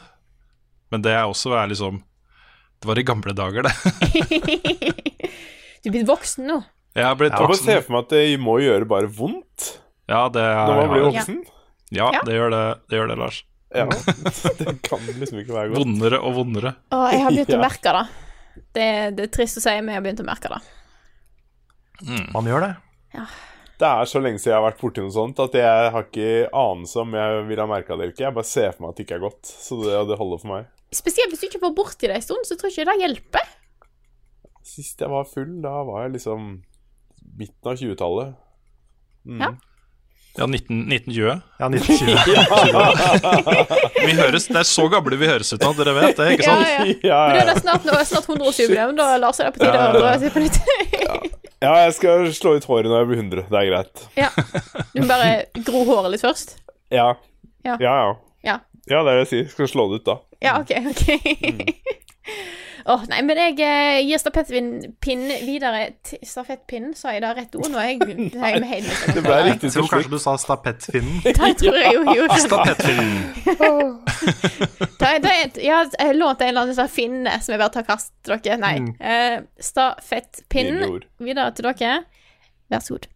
Men det er også er liksom Det var i gamle dager, det. Du er blitt voksen nå. Jeg har blitt voksen. Jeg bare se ser for meg at det må gjøre bare vondt Ja, det er, når man blir voksen. ja, Ja. det gjør det, det gjør det, Lars. Ja. Det kan liksom ikke være godt. Vondere og vondere. Å, jeg har begynt å merke det. det. Det er trist å si, men jeg har begynt å merke det. Man gjør det. Det er så lenge siden jeg har vært borti noe sånt at jeg har ikke anelse om jeg vil ha merka det eller ikke. Jeg bare ser for meg at det ikke er godt. Så det, det holder for meg. Spesielt hvis du ikke får borti det en stund, så tror jeg ikke det hjelper. Sist jeg var full, da var jeg liksom midten av 20-tallet. Mm. Ja. Ja, 19, 1920. Ja, 1920. Vi høres, det er så gamle vi høres ut av, dere vet det, ikke sant? ja. Ja, Men det er snart, snart 100-årsjubileum, da Lars er det på tide Ja, å ja. dra seg på nytt. ja, jeg skal slå ut håret når jeg blir 100. Det er greit. ja. Du må bare gro håret litt først. Ja. Ja. Ja, ja. Ja. Ja, det er det jeg sier. Skal slå det ut da. Ja, OK, OK. Åh, nei, men jeg eh, gir stafettpinnen videre til Stafettpinnen, sa jeg da rett ord? Nå er jeg, nå er jeg med Det ble riktig Jeg tror kanskje du sa stapettfinnen. Det tror jeg jo gjorde. Stapettfinnen. Da, da, er- jeg har lånt en eller annen sånn finne som jeg bare tar kast til dere. Nei. Mm. Eh, Nydelig stafettpinnen ord. videre til dere. Vær så god.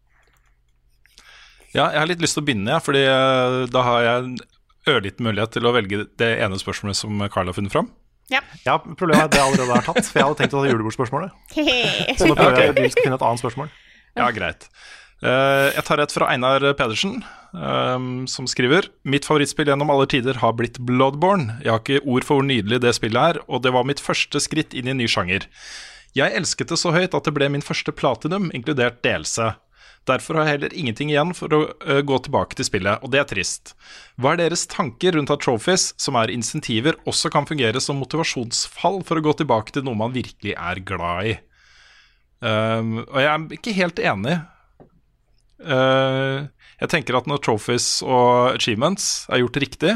Ja, jeg har litt lyst til å begynne, ja, fordi eh, da har jeg en ørliten mulighet til å velge det ene spørsmålet som Carl har funnet fram. Ja. Ja, problemet er at det allerede er tatt, for jeg hadde tenkt å ta julebordspørsmålet. Så nå prøver jeg å finne et annet spørsmål. Ja, greit. Eh, jeg tar et fra Einar Pedersen, eh, som skriver Mitt favorittspill gjennom alle tider har blitt Bloodborne. Jeg har ikke ord for hvor nydelig det spillet er, og det var mitt første skritt inn i en ny sjanger. Jeg elsket det så høyt at det ble min første platinum, inkludert DLC. Derfor har jeg heller ingenting igjen for å uh, gå tilbake til spillet, og det er trist. Hva er deres tanker rundt at trophies, som er insentiver, også kan fungere som motivasjonsfall for å gå tilbake til noe man virkelig er glad i? Um, og jeg er ikke helt enig. Uh, jeg tenker at når trophies og achievements er gjort riktig,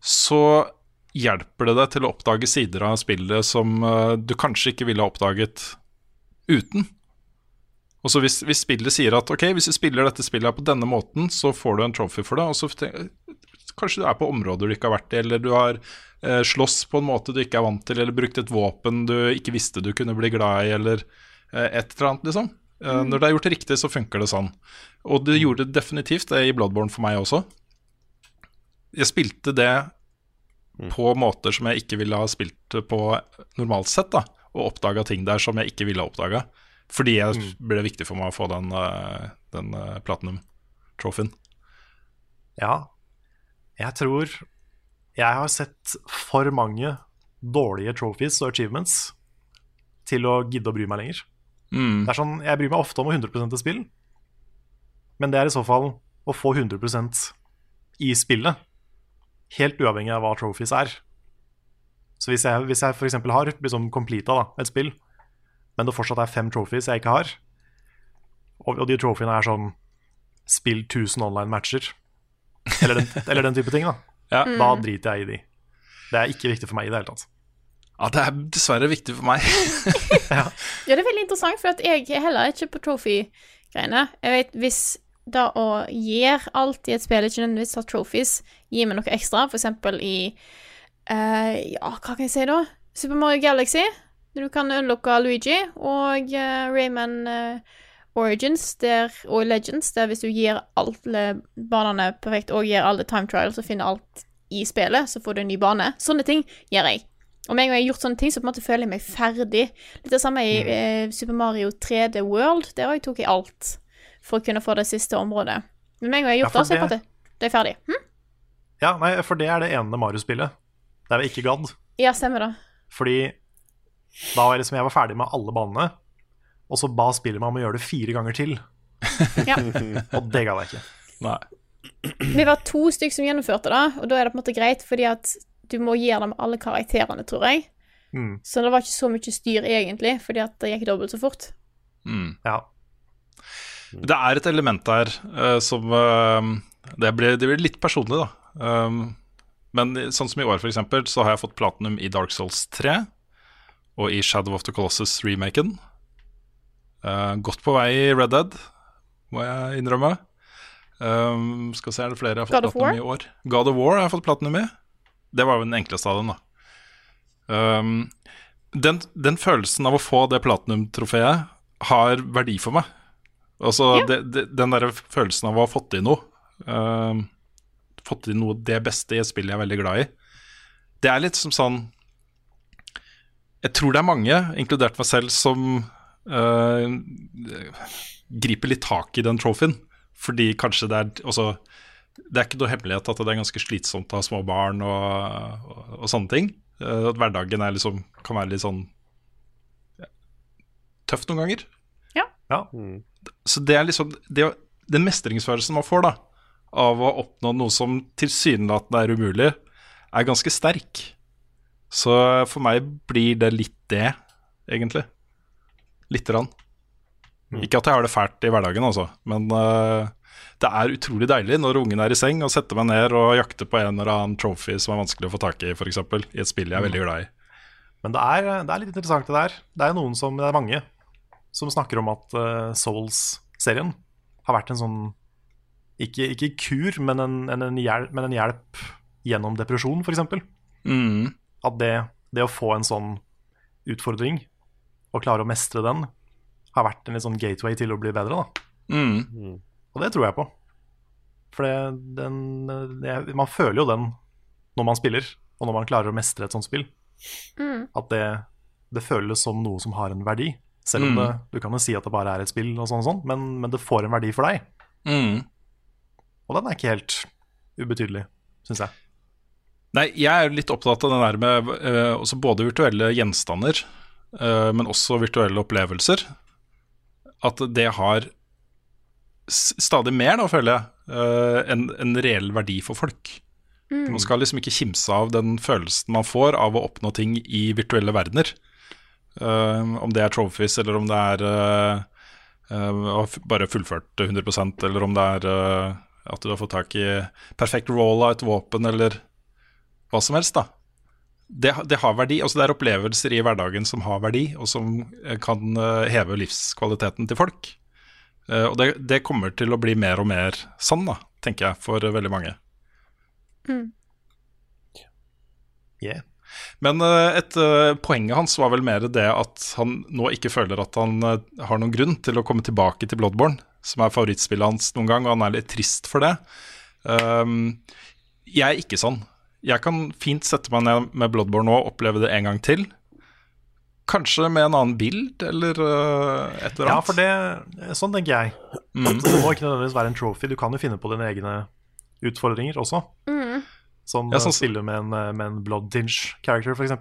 så hjelper det deg til å oppdage sider av spillet som uh, du kanskje ikke ville ha oppdaget uten. Og så hvis, hvis spillet sier at ok, hvis du spiller dette spillet på denne måten, så får du en trophy for det, og så tenker, kanskje du er på områder du ikke har vært i, eller du har eh, slåss på en måte du ikke er vant til, eller brukt et våpen du ikke visste du kunne bli glad i, eller eh, et eller annet, liksom. Eh, Når det er gjort riktig, så funker det sånn. Og det gjorde definitivt det i Bloodborne for meg også. Jeg spilte det på måter som jeg ikke ville ha spilt det på normalt sett, da, og oppdaga ting der som jeg ikke ville ha oppdaga. Fordi jeg ble viktig for meg å få den, eh, den eh, platinum-trophyen. Ja, jeg tror jeg har sett for mange dårlige trophies og achievements til å gidde å bry meg lenger. Mm. Det er sånn, Jeg bryr meg ofte om å 100 til spill, men det er i så fall å få 100% i spillet. Helt uavhengig av hva trophies er. Så hvis jeg, hvis jeg f.eks. har liksom completa da, et spill, men det fortsatt er fem trophies jeg ikke har, og, og de trophyene er sånn Spill 1000 online-matcher, eller, den- eller den type ting, da. Ja. Da driter jeg i de. Det er ikke viktig for meg i det hele tatt. Ja, det er dessverre viktig for meg. Ja, det er veldig interessant, for at jeg er heller ikke på trophy-greiene. Jeg vet, hvis da å gjøre alt i et spill, ikke nødvendigvis har trophies, gir meg noe ekstra, eksempel i uh, Ja, hva kan jeg si da? Super Mario Galaxy. Du kan unlocke Luigi, og eh, Rayman eh, Origins der, og Legends, der hvis du gir alle banene perfekt, og gir alle time trials og finner alt i spillet, så får du en ny bane. Sånne ting gjør jeg. Og med en gang jeg har gjort sånne ting, så på en måte føler jeg meg ferdig. Litt det samme i eh, Super Mario 3D World. Der òg tok jeg alt for å kunne få det siste området. Men med en gang jeg har gjort ja, det, så er det, det- er ferdig. Hm? Ja, nei, for det er det ene Mario-spillet der vel ikke gadd. Ja, stemmer det. Fordi da var jeg liksom, jeg var ferdig med alle banene, og så ba spillet meg om å gjøre det fire ganger til. Ja. og det gadd jeg ikke. Nei. Vi var to stykker som gjennomførte det, og da er det på en måte greit, fordi at du må gjøre det med alle karakterene, tror jeg. Mm. Så det var ikke så mye styr egentlig, fordi at det gikk dobbelt så fort. Mm. Ja. Det er et element der uh, som uh, det, blir, det blir litt personlig, da. Um, men sånn som i år, for eksempel, så har jeg fått platinum i Dark Souls 3 og i Shadow of the Colossus-remaken. Uh, godt på vei i Red Dead, må jeg innrømme. Um, skal se, er det flere jeg har fått platinum i år? God of War har jeg fått platinum i. Det var jo den enkleste av dem, da. Um, den, den følelsen av å få det platinum-trofeet har verdi for meg. Altså det, det, den der følelsen av å ha fått til noe. um, fått til noe det beste i et spill jeg er veldig glad i. Det er litt som sånn Jeg tror det er mange, inkludert meg selv, som uh, griper litt tak i den trofeen. Fordi kanskje det er altså, Det er ikke noe hemmelighet at det er ganske slitsomt å ha små barn og, og, og sånne ting. Uh, at hverdagen er liksom, kan være litt sånn ja, tøff noen ganger. Ja. Så det er liksom det, Den mestringsfølelsen man får da av å oppnå noe som tilsynelatende er umulig, er ganske sterk. Så for meg blir det litt det, egentlig. Lite grann. Ikke at jeg har det fælt i hverdagen, altså, men, uh, det er utrolig deilig når ungen er i seng, å sette meg ned og jakte på en eller annen trophy som er vanskelig å få tak i, f.eks. I et spill jeg er veldig glad i. Men det er, det er litt interessant, det der. Det er noen som, det er mange som snakker om at uh, Souls-serien har vært en sånn Ikke, ikke kur, men en, en, en, hjelp, men en hjelp gjennom depresjon, f.eks. Mm. At det, det å få en sånn utfordring, og klare å mestre den, har vært en litt sånn gateway til å bli bedre. da Mm. Og det tror jeg på. For det, den, det, man føler jo den når man spiller, og når man klarer å mestre et sånt spill. Mm. At det, det føles som noe som har en verdi. Selv om Mm. det, du kan jo si at det bare er et spill, og sånn, og sånn men, men det får en verdi for deg. Mm. Og den er ikke helt ubetydelig, syns jeg. Nei, jeg er litt opptatt av den der med eh, både virtuelle gjenstander, eh, men også virtuelle opplevelser. At det har stadig mer, da, føler jeg, eh, en, en reell verdi for folk. Mm. Man skal liksom ikke kimse av den følelsen man får av å oppnå ting i virtuelle verdener. Eh, om det er trophies, eller om det er eh, eh, bare fullført 100% eller om det er at du har fått tak i perfekt roll av et våpen, eller hva som helst, da. Det, det har verdi. altså Det er opplevelser i hverdagen som har verdi, og som eh, kan eh, heve livskvaliteten til folk. Eh, og det, det kommer til å bli mer og mer sånn, da, tenker jeg, for veldig mange. Mm. Yeah. Men et poenget hans var vel mer det at han nå ikke føler at han har noen grunn til å komme tilbake til Bloodborne, som er favorittspillet hans noen gang, og han er litt trist for det. Um, jeg er ikke sånn. Jeg kan fint sette meg ned med Bloodborne nå og oppleve det en gang til. Kanskje med en annen bild, eller uh, et eller annet. Ja, for det, sånn tenker jeg. Mm. Det må ikke nødvendigvis være en trophy. Du kan jo finne på dine egne utfordringer også. Mm. Som Ja, å sånn- spille med en, eh, med en blood tinge character, f.eks.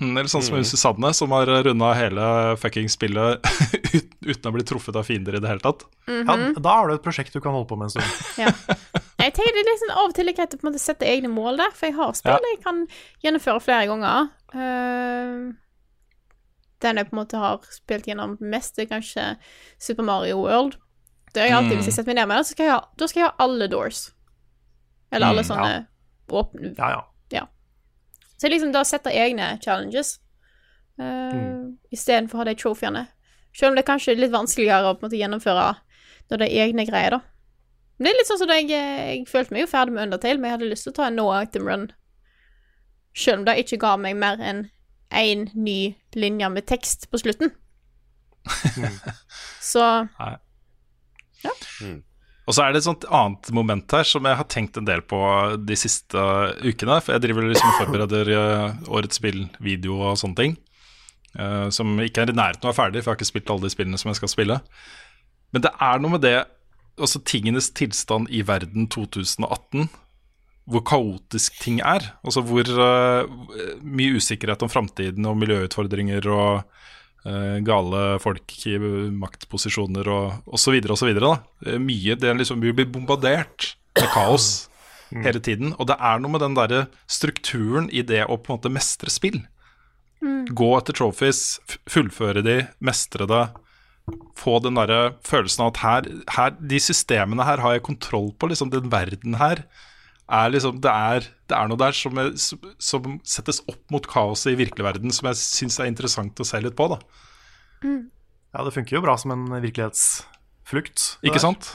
Mm, Eller sånn som Mm. Susanne, som har runda hele fucking spillet uten å bli truffet av fiender i det hele tatt. Ja, da har du et prosjekt du kan holde på med en stund. Ja. Jeg er liksom av og til er på en måte sette egne mål der, for jeg har spill Ja. jeg kan gjennomføre flere ganger. Uh, den jeg på en måte har spilt gjennom mest, er kanskje Super Mario World. Det har jeg alltid, Mm. Hvis jeg setter meg ned med det, så skal jeg ha, da skal jeg ha alle doors. Eller alle Mm, sånne ja. åpne Ja, ja. ja. Så liksom da setter egne challenges uh, Mm. istedenfor å ha de trofeene. Selv om det er kanskje litt vanskeligere å på en måte gjennomføre når det er egne greier, da. Men det er litt sånn som da jeg, jeg følte meg jo ferdig med Undertale, men jeg hadde lyst til å ta en no item run. Selv om det ikke ga meg mer enn én ny linje med tekst på slutten. Så Nei. Ja. Og så er det et sånt annet moment her som jeg har tenkt en del på de siste ukene. For jeg driver liksom og forbereder eh, årets spillvideo og sånne ting. Uh, som ikke er i nærheten av å være ferdig, for jeg har ikke spilt alle de spillene som jeg skal spille. Men det er noe med det også tingenes tilstand i verden 2018. Hvor kaotisk ting er. Altså hvor uh, mye usikkerhet om framtiden og miljøutfordringer og uh, gale folk i maktposisjoner og osv. osv. Mye det er liksom, Vi blir bombardert med kaos hele tiden. Og det er noe med den derre strukturen i det å på en måte mestre spill. Gå etter trophies, fullføre de, mestre det. Få den der følelsen av at her, her De systemene her har jeg kontroll på. Liksom Den verden her er liksom Det er, det er noe der som, er, som, som settes opp mot kaoset i virkelig verden, som jeg syns er interessant å se litt på. da Ja, det funker jo bra som en virkelighetsflukt. Ikke der. sant?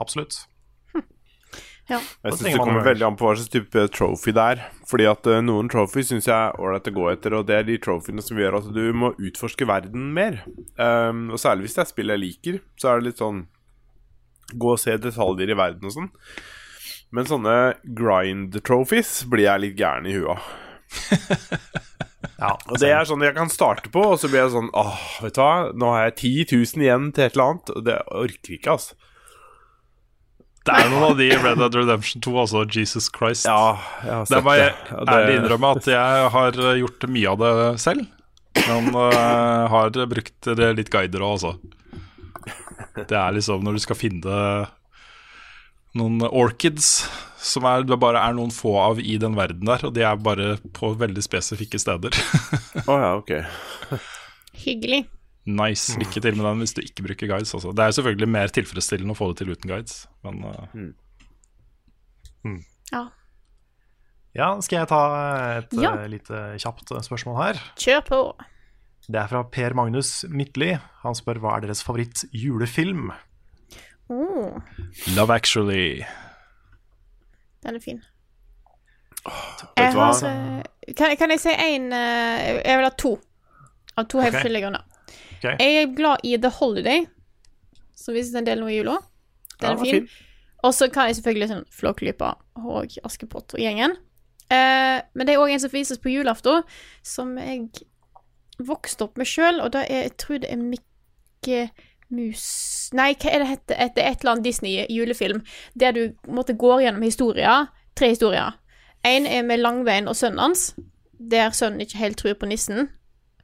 Absolutt. Ja. Jeg syns det kommer veldig an på hva slags type trophy det er. Fordi at uh, noen trophy syns jeg er ålreit å gå etter, og det er de trophyene som gjør at du må utforske verden mer. Um, og særlig hvis det er spill jeg liker, så er det litt sånn Gå og se detaljer i verden og sånn. Men sånne grind trophies blir jeg litt gæren i huet av. Ja, Og det er sånn jeg kan starte på, og så blir jeg sånn Åh, vet du hva, nå har jeg 10 000 igjen til et eller annet. Og det orker ikke, altså. Det er noen av de i Red Dead Redemption 2 altså Jesus Christ. Ja, jeg har Det sett må jeg. Ja, det- ærlig innrømme at jeg har gjort mye av det selv. Men uh, har brukt det litt guider òg, altså. Det er liksom når du skal finne noen orchids som er, det bare er noen få av i den verden der, og de er bare på veldig spesifikke steder. Å ja, ok. Hyggelig. Nice. Lykke til med den hvis du ikke bruker guides. Også. Det er selvfølgelig mer tilfredsstillende å få det til uten guides, men uh, Ja. Ja, skal jeg ta et Ja. eh, lite kjapt eh, spørsmål her? Kjør på. Det er fra Per Magnus Midtly. Han spør hva er deres favoritt julefilm? Oh, Love Actually. den er fin. Oh, Jeg har, eh, kan, kan jeg si én Jeg vil ha to. Av to helt Ok. forskjellige grunner. Ok. Jeg er glad i The Holiday, som vises en del nå i jula. Den Ja, er fin. Og så kan jeg selvfølgelig sånn Flåklypa og Askepott og gjengen. Eh, men det er òg en som vises på julaften, som jeg vokste opp med sjøl, og da er, jeg tror det er Mikke Mus Nei, hva er det hette? Et, det er et eller annet Disney-julefilm der du måtte gå gjennom historier. Tre historier. Én er med Langveien og sønnen hans, der sønnen ikke helt tror på nissen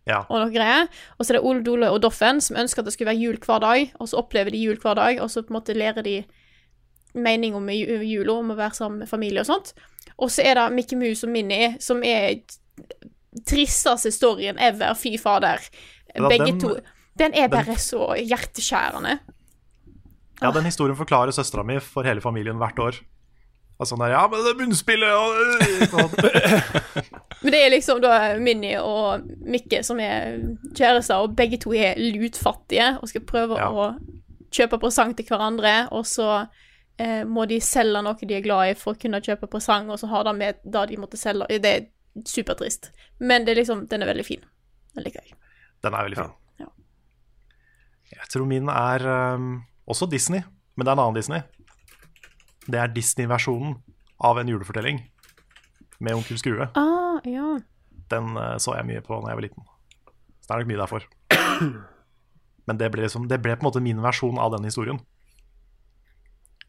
Ja. og noe greier. Og så er det Ole Dole og Doffen, som ønsker at det skulle være jul hver dag, og så opplever de jul hver dag, og så på en måte lærer de mening om ju- jula, om å være sammen med familie og sånt. Og så er det Mikke Mus og Minnie, som er tristeste storyen ever, fy fader. Ja, Begge den- to. Den er den- bare så hjerteskjærende. Ja, den historien forklarer søstera mi for hele familien hvert år. Altså sånn der, Ja, men det er munnspillet og sånn. Men det er liksom da Minni og Mikke som er kjærester, og begge to er lutfattige og skal prøve Ja. å kjøpe presang til hverandre, og så eh, må de selge noe de er glad i for å kunne kjøpe presang, og så har de med det de måtte selge. Det er supertrist. Men det er liksom, den er veldig fin. Den liker jeg. Den er veldig fin. Ja. Jeg tror min er um, også Disney, men det er en annen Disney. Det er Disney-versjonen av en julefortelling med Onkel Skrue. Ah, ja. Den eh, så jeg mye på da jeg var liten. Så det er nok mye derfor. Men det ble, liksom, det ble på en måte min versjon av den historien.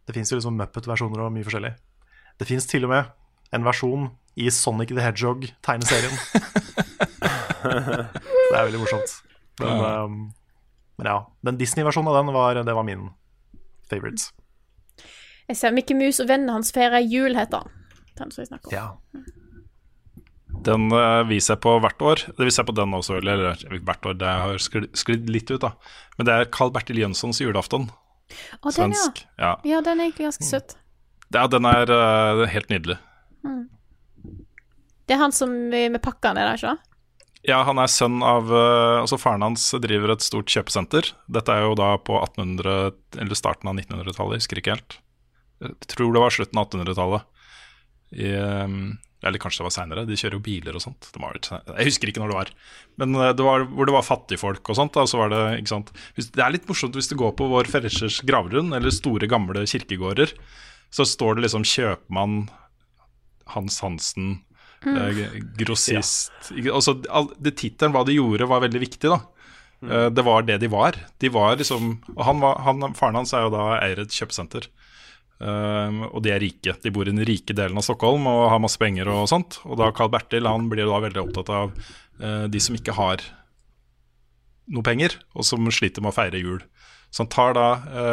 Det fins jo liksom Muppet-versjoner og mye forskjellig. Det fins til og med en versjon i Sonic the Hedgehog-tegneserien. det er veldig morsomt. Men, Ja. um, men ja, den Disney-versjonen av den var, det var min favorite. Jeg ser Mikke Mus og vennene hans feirer jul, heter han. Den som jeg snakker om. Ja. Den uh, viser jeg på hvert år. Det viser jeg på den også, eller hvert år. Det har sklidd, litt ut, da. Men det er Carl Bertil Jønssons julaften. Å, den. Svensk. Ja. Ja, den er egentlig ganske søt. ja, den er uh, helt nydelig. Det er han som med pakkene, er det ikke? Ja, han er sønn av eh, Altså faren hans driver et stort kjøpesenter. Dette er jo da på 1800- eller starten av 1900-tallet, jeg husker ikke helt. Jeg tror det var slutten av 1800-tallet. Eh, Eller kanskje det var seinere. De kjører jo biler og sånt. Jeg husker ikke når det var. Men eh, det var hvor det var fattigfolk og sånt. Da, så var det, ikke sant? Det er litt morsomt hvis du går på vår Ferrechers gravlund, eller store, gamle kirkegårder. Så står det liksom kjøpmann Hans Hansen, eh, grossist ja. altså, Tittelen, hva de gjorde, var veldig viktig. da Eh, Det var det de var. De var liksom han var, han, faren hans er jo da eier et kjøpesenter. Um, og de er rike. De bor i den rike delen av Stockholm og har masse penger og sånt. Og da Carl Bertil han blir da veldig opptatt av uh, de som ikke har noe penger, og som sliter med å feire jul. Så han tar da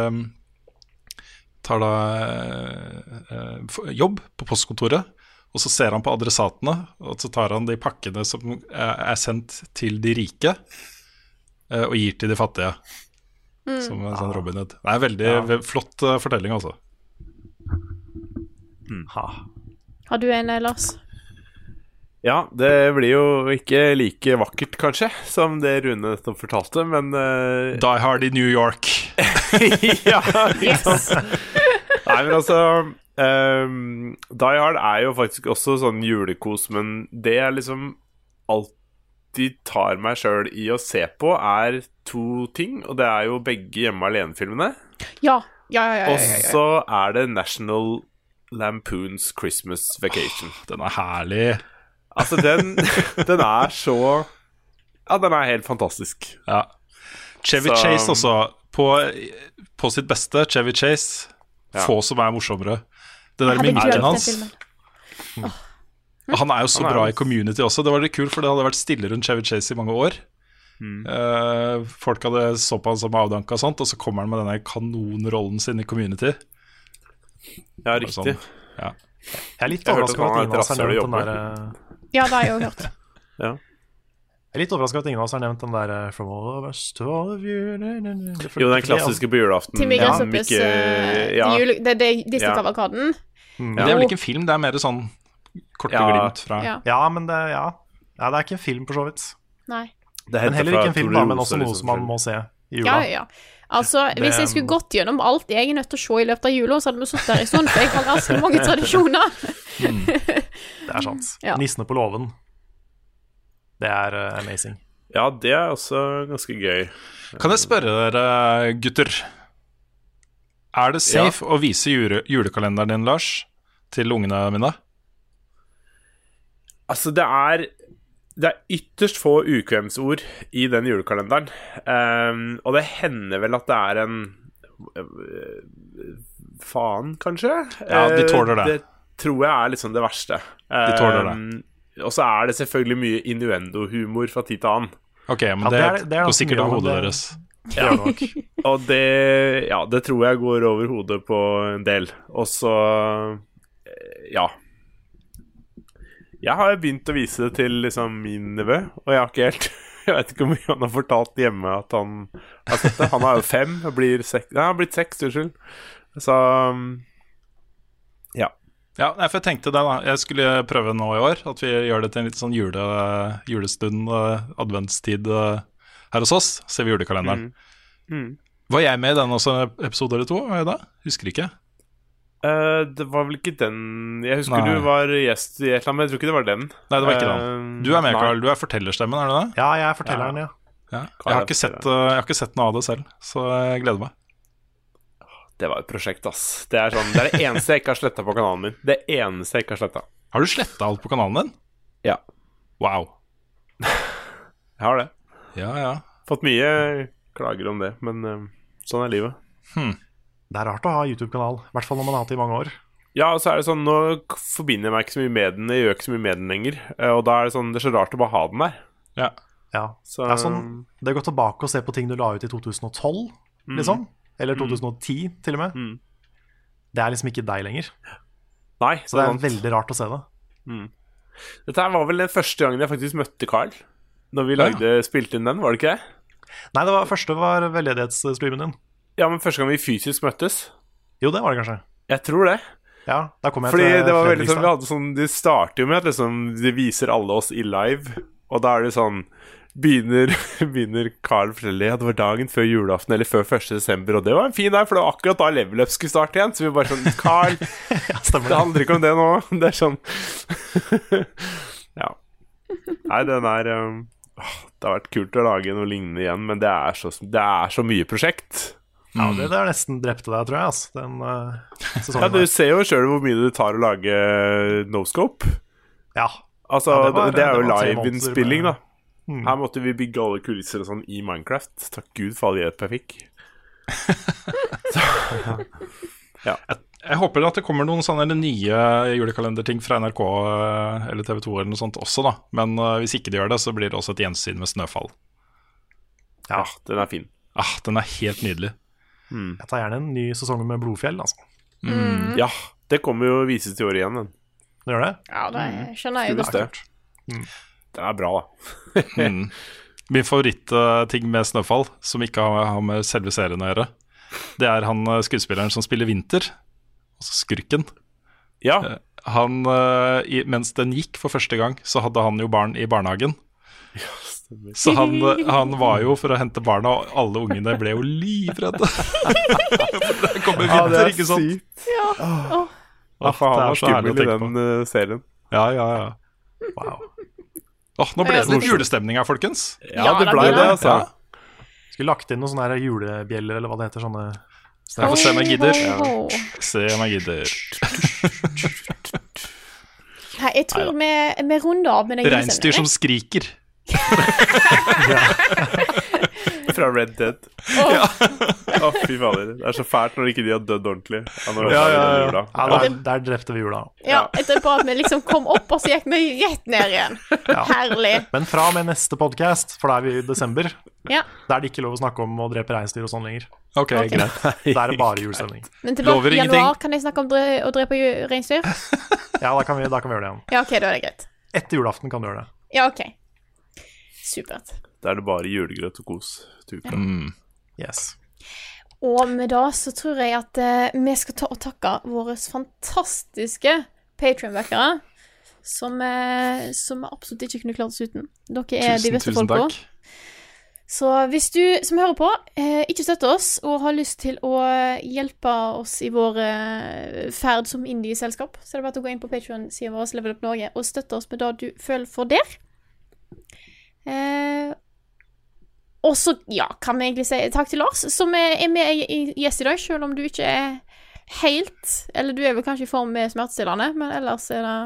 um, Tar da uh, jobb på postkontoret, og så ser han på adressatene, og så tar han de pakkene som er sendt til de rike, eh, og gir til de fattige. Som en sånn Robin Hood. Det er en veldig Ja. flott fortelling, altså. Ha. Har du en, eh, Lars? Ja, det blir jo ikke like vakkert, kanskje, som det Rune nettopp fortalte, men uh... Die Hard i New York. ja, yes. Nei, men altså um, Die Hard er jo faktisk også sånn julekos, men det jeg liksom alltid tar meg sjøl i å se på, er to ting, og det er jo begge Hjemme alene-filmene. Ja. Ja, ja, ja. Ja, ja, Og så er det National Lampoons Christmas Vacation. Den er herlig. Altså, den, den er så Ja, den er helt fantastisk. Ja. Chevy Så- Chase også, på, på sitt beste. Chevy Chase. Ja. Få som er morsommere. Den der mimikken hans. filmen. Han er jo så er bra i Community også. Det var litt kult, for det hadde vært stille rundt Chevy Chase i mange år. Eh, folk hadde så på han som avdanka og sånt, og så kommer han med denne kanonrollen sin i Community. Ja, riktig. sånn. Ja. Jeg er litt overraska han over har at ingen av oss har nevnt den der eh, Ja, det har jeg òg hørt. Ja. Jeg er litt overraska at ingen av oss har nevnt den der eh, From all of us to all of you na, na, na. For, Jo, den klassiske på julaften. Timmy Ja, Gresshoppes Mikke- eh, ja. jule- Det det er Disney-kavalkaden. Mm. Det er vel ikke en film, det er mer sånn korte Ja. glimt fra Ja. Ja, men det, ja. ja, det er ikke en film, for så vidt. Nei. Det Men heller ikke en film, da, men også noe liksom, som man må se i jula. Ja, ja. Altså, Det- hvis jeg skulle gått gjennom alt jeg er nødt til å se i løpet av jula, så hadde vi sittet der en stund, for jeg har ganske mange tradisjoner. Det er sant. Ja. 'Nissene på låven'. Det er uh, amazing. Ja, det er også ganske gøy. Kan jeg spørre dere, gutter? Er det safe å vise jule julekalenderen din, Lars, til ungene mine? Altså, det er Det er ytterst få ukvemsord i den julekalenderen. Um, og det hender vel at det er en øh, Faen, kanskje? Ja, de Eh, tåler det. Det tror jeg er liksom det verste. De tåler det. Ehm, og så er det selvfølgelig mye innuendo-humor fra tid til annen. Ok, men Ja, det, det det går sikkert over hodet det- deres. Nok. Og det Ja, det tror jeg går over hodet på en del. Og så eh, Ja. Jeg har begynt å vise det til liksom min nevø, og jeg har ikke helt Jeg vet ikke hvor mye han har fortalt hjemme at han har sett det. Han er jo fem, blir seks Nei, han har blitt seks, unnskyld. Så um, Ja. Ja, for jeg tenkte det da Jeg skulle prøve nå i år At vi gjør det til en litt sånn jule, julestund uh, Adventstid uh, her hos oss Ser vi julekalenderen Mm. Var jeg med i den også episode eller to? Var jeg da? Husker ikke eh, det var vel ikke den Jeg husker Nei. du var gjest i et eller annet, men jeg tror ikke det var den. Nei, det var ikke Eh, den Du er med, nei. Karl, du er fortellerstemmen, er du det? Ja, jeg er fortelleren, ja. Ja. Jeg, har ikke sett, uh, jeg har ikke sett noe av det selv Så jeg gleder meg Det var et prosjekt, ass. Det er, sånn, det er det eneste jeg ikke har sletta på kanalen min. Det eneste jeg ikke har slettet. Har du slettet alt på kanalen din? Ja. Wow Jeg har det. Ja, ja Fått mye klager om det, men eh, sånn er livet. Det er rart å ha YouTube-kanal, i hvert fall når man har hatt det i mange år. Ja, og så er det sånn, nå forbinder jeg meg ikke så mye med den, jeg gjør ikke så mye med den lenger. eh, Og da er det sånn, det er så rart å bare ha den der. Ja, Ja. Så Det er sånn, det går tilbake og se på ting du la ut i 2012, liksom. Eller 2010, til og med. Mm. Det er liksom ikke deg lenger. Nei, Så det er sant. veldig rart å se det. Dette her var vel den første gangen jeg faktisk møtte Carl. Når vi Ja. lagde, spilte inn den, var det ikke det? Nei, det var, første var veldedighetsstreamen din. Ja, men første gang vi fysisk møttes. Jo, det var det kanskje. Jeg tror det. Ja, da kom jeg Fordi til det var veldig sånn, vi hadde sånn Det starter jo med at liksom, de viser alle oss i live, og da er det sånn Begynner, begynner Carl fortelle det var dagen før julaften, eller før 1. desember, og det var en fin dag, for det var akkurat da Level Up skulle starte igjen. Så vi bare sånn Carl, Ja, det. handler ikke om det nå. Det er sånn Ja. Nei, den er um, Det har vært kult å lage noe lignende igjen, men det er så, det er så mye prosjekt. Ja, det, det har nesten drepte deg, tror jeg, altså, den uh, Ja. Du der. ser jo sjøl hvor mye det tar å lage Noscope. ja. Altså, Ja, det, det var- det er jo liveinnspilling, da. Mm. Her måtte vi bygge alle kulisser og sånn i Minecraft. Takk Gud for all hjelp jeg fikk. Jeg håper at det kommer noen sånne nye julekalenderting fra NRK eh, eller TV 2 eller noe sånt også, da. Men uh, hvis ikke de gjør det, så blir det også et gjensyn med Snøfall. Ja, den er fin. Ah, den er helt nydelig. Jeg tar gjerne en ny sesong med Blodfjell, altså. Ja, det kommer jo å vises i år igjen, den. Det gjør det? Ja, det skjønner jeg jo godt. det. Den er bra, da. Mm. Min favorittting med Snøfall, som ikke har, har med selve serien å gjøre, det er han eh, skuespilleren som spiller Vinter, altså skurken. Ja, Eh, Han, eh, i, mens den gikk for første gang, så hadde han jo barn i barnehagen. Så han, han var jo for å hente barna, og alle ungene ble jo livredde. for det kommer ja vinter, ikke sant? sykt. Ja. Oh. Oh, for det han er var så skummel i den eh, serien. Ja, ja, ja. Wow. Oh, nå ble det litt julestemning her, folkens. Ja, Ja, det ble det, altså. Ja. Skulle lagt inn noen sånne her julebjeller, eller hva det heter. Sånne Jeg får se om jeg gidder. Ho. Se om jeg gidder. Nei, jeg tror vi, runder av med den Reinsdyr som skriker. Fra Red Dead. Å, fy fader. Det er så fælt når ikke de har dødd ordentlig. Ja, når Ja, ja, ja. jula. ja der, der drepte vi jula. Ja, etterpå at vi liksom kom opp, og så gikk vi rett ned igjen. Herlig. Men fra og med neste podkast, for da er vi i desember, Ja, da er det ikke lov å snakke om å drepe reinsdyr og sånn lenger. Ok, okay. greit. Da er det bare julestemning. Men tilbake i januar ingenting. kan jeg snakke om dre å drepe ju- reinsdyr? Ja, da kan vi, da kan vi gjøre det igjen. Ja, OK, da er det greit. Etter julaften kan du gjøre det. Ja, OK. Supert. Da er det bare julegrøt og kos til uka. Yes. Og med det så tror jeg at eh, vi skal ta og takke våre fantastiske patrionbackere. Som, eh, som vi absolutt ikke kunne klart oss uten. Dere er de beste tusen folka. Så hvis du som hører på, eh, ikke støtter oss og har lyst til å hjelpe oss i vår eh, ferd som indie-selskap, så er det bare å gå inn på Patreon-siden vår Level Up Norge og støtte oss med det du føler for der. Eh, og så, ja, kan vi egentlig si takk til Lars, som er, er med i, gjest i dag, selv om du ikke er helt Eller du er vel kanskje i form med smertestillende, men ellers er det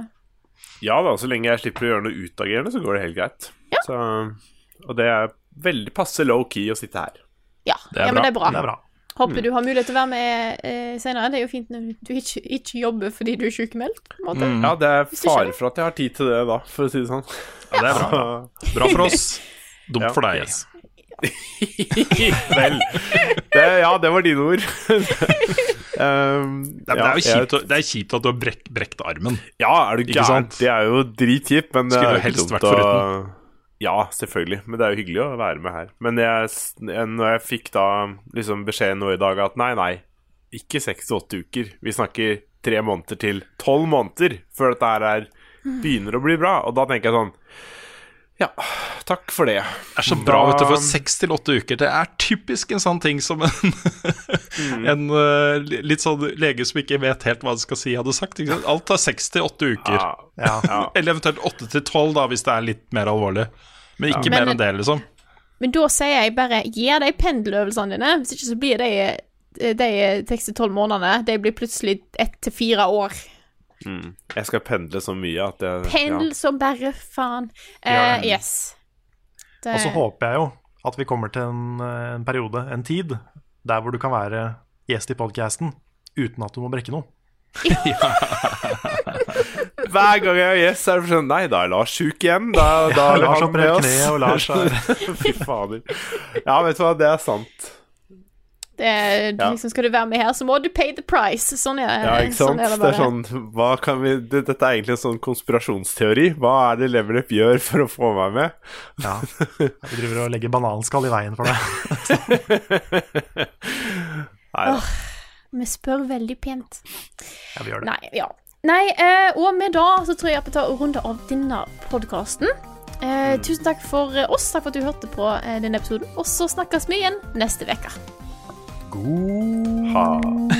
Ja da, så lenge jeg slipper å gjøre noe utagerende, så går det helt greit. Så, og det er veldig passe low-key å sitte her. Ja, Det er ja men det er bra. Det er bra. Håper Mm. du har mulighet til å være med eh, senere. Det er jo fint når du ikke, ikke jobber fordi du er sykemeldt. på en måte. Ja, det er fare for at jeg har tid til det, da, for å si det sånn. Ja, det er bra. Bra for oss. Dumt Ja. for deg. Vel. Det, ja, det var dine ord. um, Det, er- det, er jo kjipt, det er kjipt at du har brekt, brekt armen. Ja, er du gæren? sant? Det er jo dritkjipt, men det Skulle er jo helst dumt vært foruten. å- Ja, selvfølgelig, men det er jo hyggelig å være med her. Men jeg, når jeg fikk da liksom beskjed nå i dag at nei, nei, ikke seks til åtte uker. Vi snakker tre måneder til tolv måneder før dette her er, begynner å bli bra. Og da tenker jeg sånn Ja, takk for det. Det er så bra, vet du, for seks til åtte uker. Det er typisk en sånn ting som en, en uh, litt sånn lege som ikke vet helt hva han skal si, hadde sagt. Ikke sant? Alt tar seks til åtte uker. Ja, ja. Eller eventuelt åtte til tolv, da, hvis det er litt mer alvorlig. Men ikke Ja. mer enn det, liksom. Men da sier jeg bare gi de pendeløvelsene dine. Hvis ikke så blir de, de tekstene i tolv månedene De blir plutselig ett til fire år. Mm. Jeg skal pendle så mye at jeg Pendel som bare faen. Ja. Eh, yes. Det- Og så håper jeg jo at vi kommer til en, eh, en periode, en tid, der hvor du kan være gjest i podkasten uten at du må brekke noe. Hver gang jeg har gjest, er det sånn Nei, da er Lars sjuk igjen. Da, da Ja, er Lars har prøvd med oss. kne, og Lars har- Fy fader. Ja, vet du hva, det er sant. det er, Ja. liksom, skal du være med her, så må du pay the price. Sånn er, Ja, ikke sant? Sånn er det det er sånn hva kan vi, det, Dette er egentlig en sånn konspirasjonsteori. Hva er det Level Up gjør for å få meg med? Ja. Vi driver og legger bananskall i veien for det. Nei ja. Åh, vi spør veldig pent. Ja, vi gjør det. Nei, ja. Nei, eh, og med da så tror jeg vi tar en runde av denne podkasten. Eh, tusen takk for eh, oss. Takk for at du hørte på eh, denne episoden. Og så snakkes vi igjen neste uke. God ha.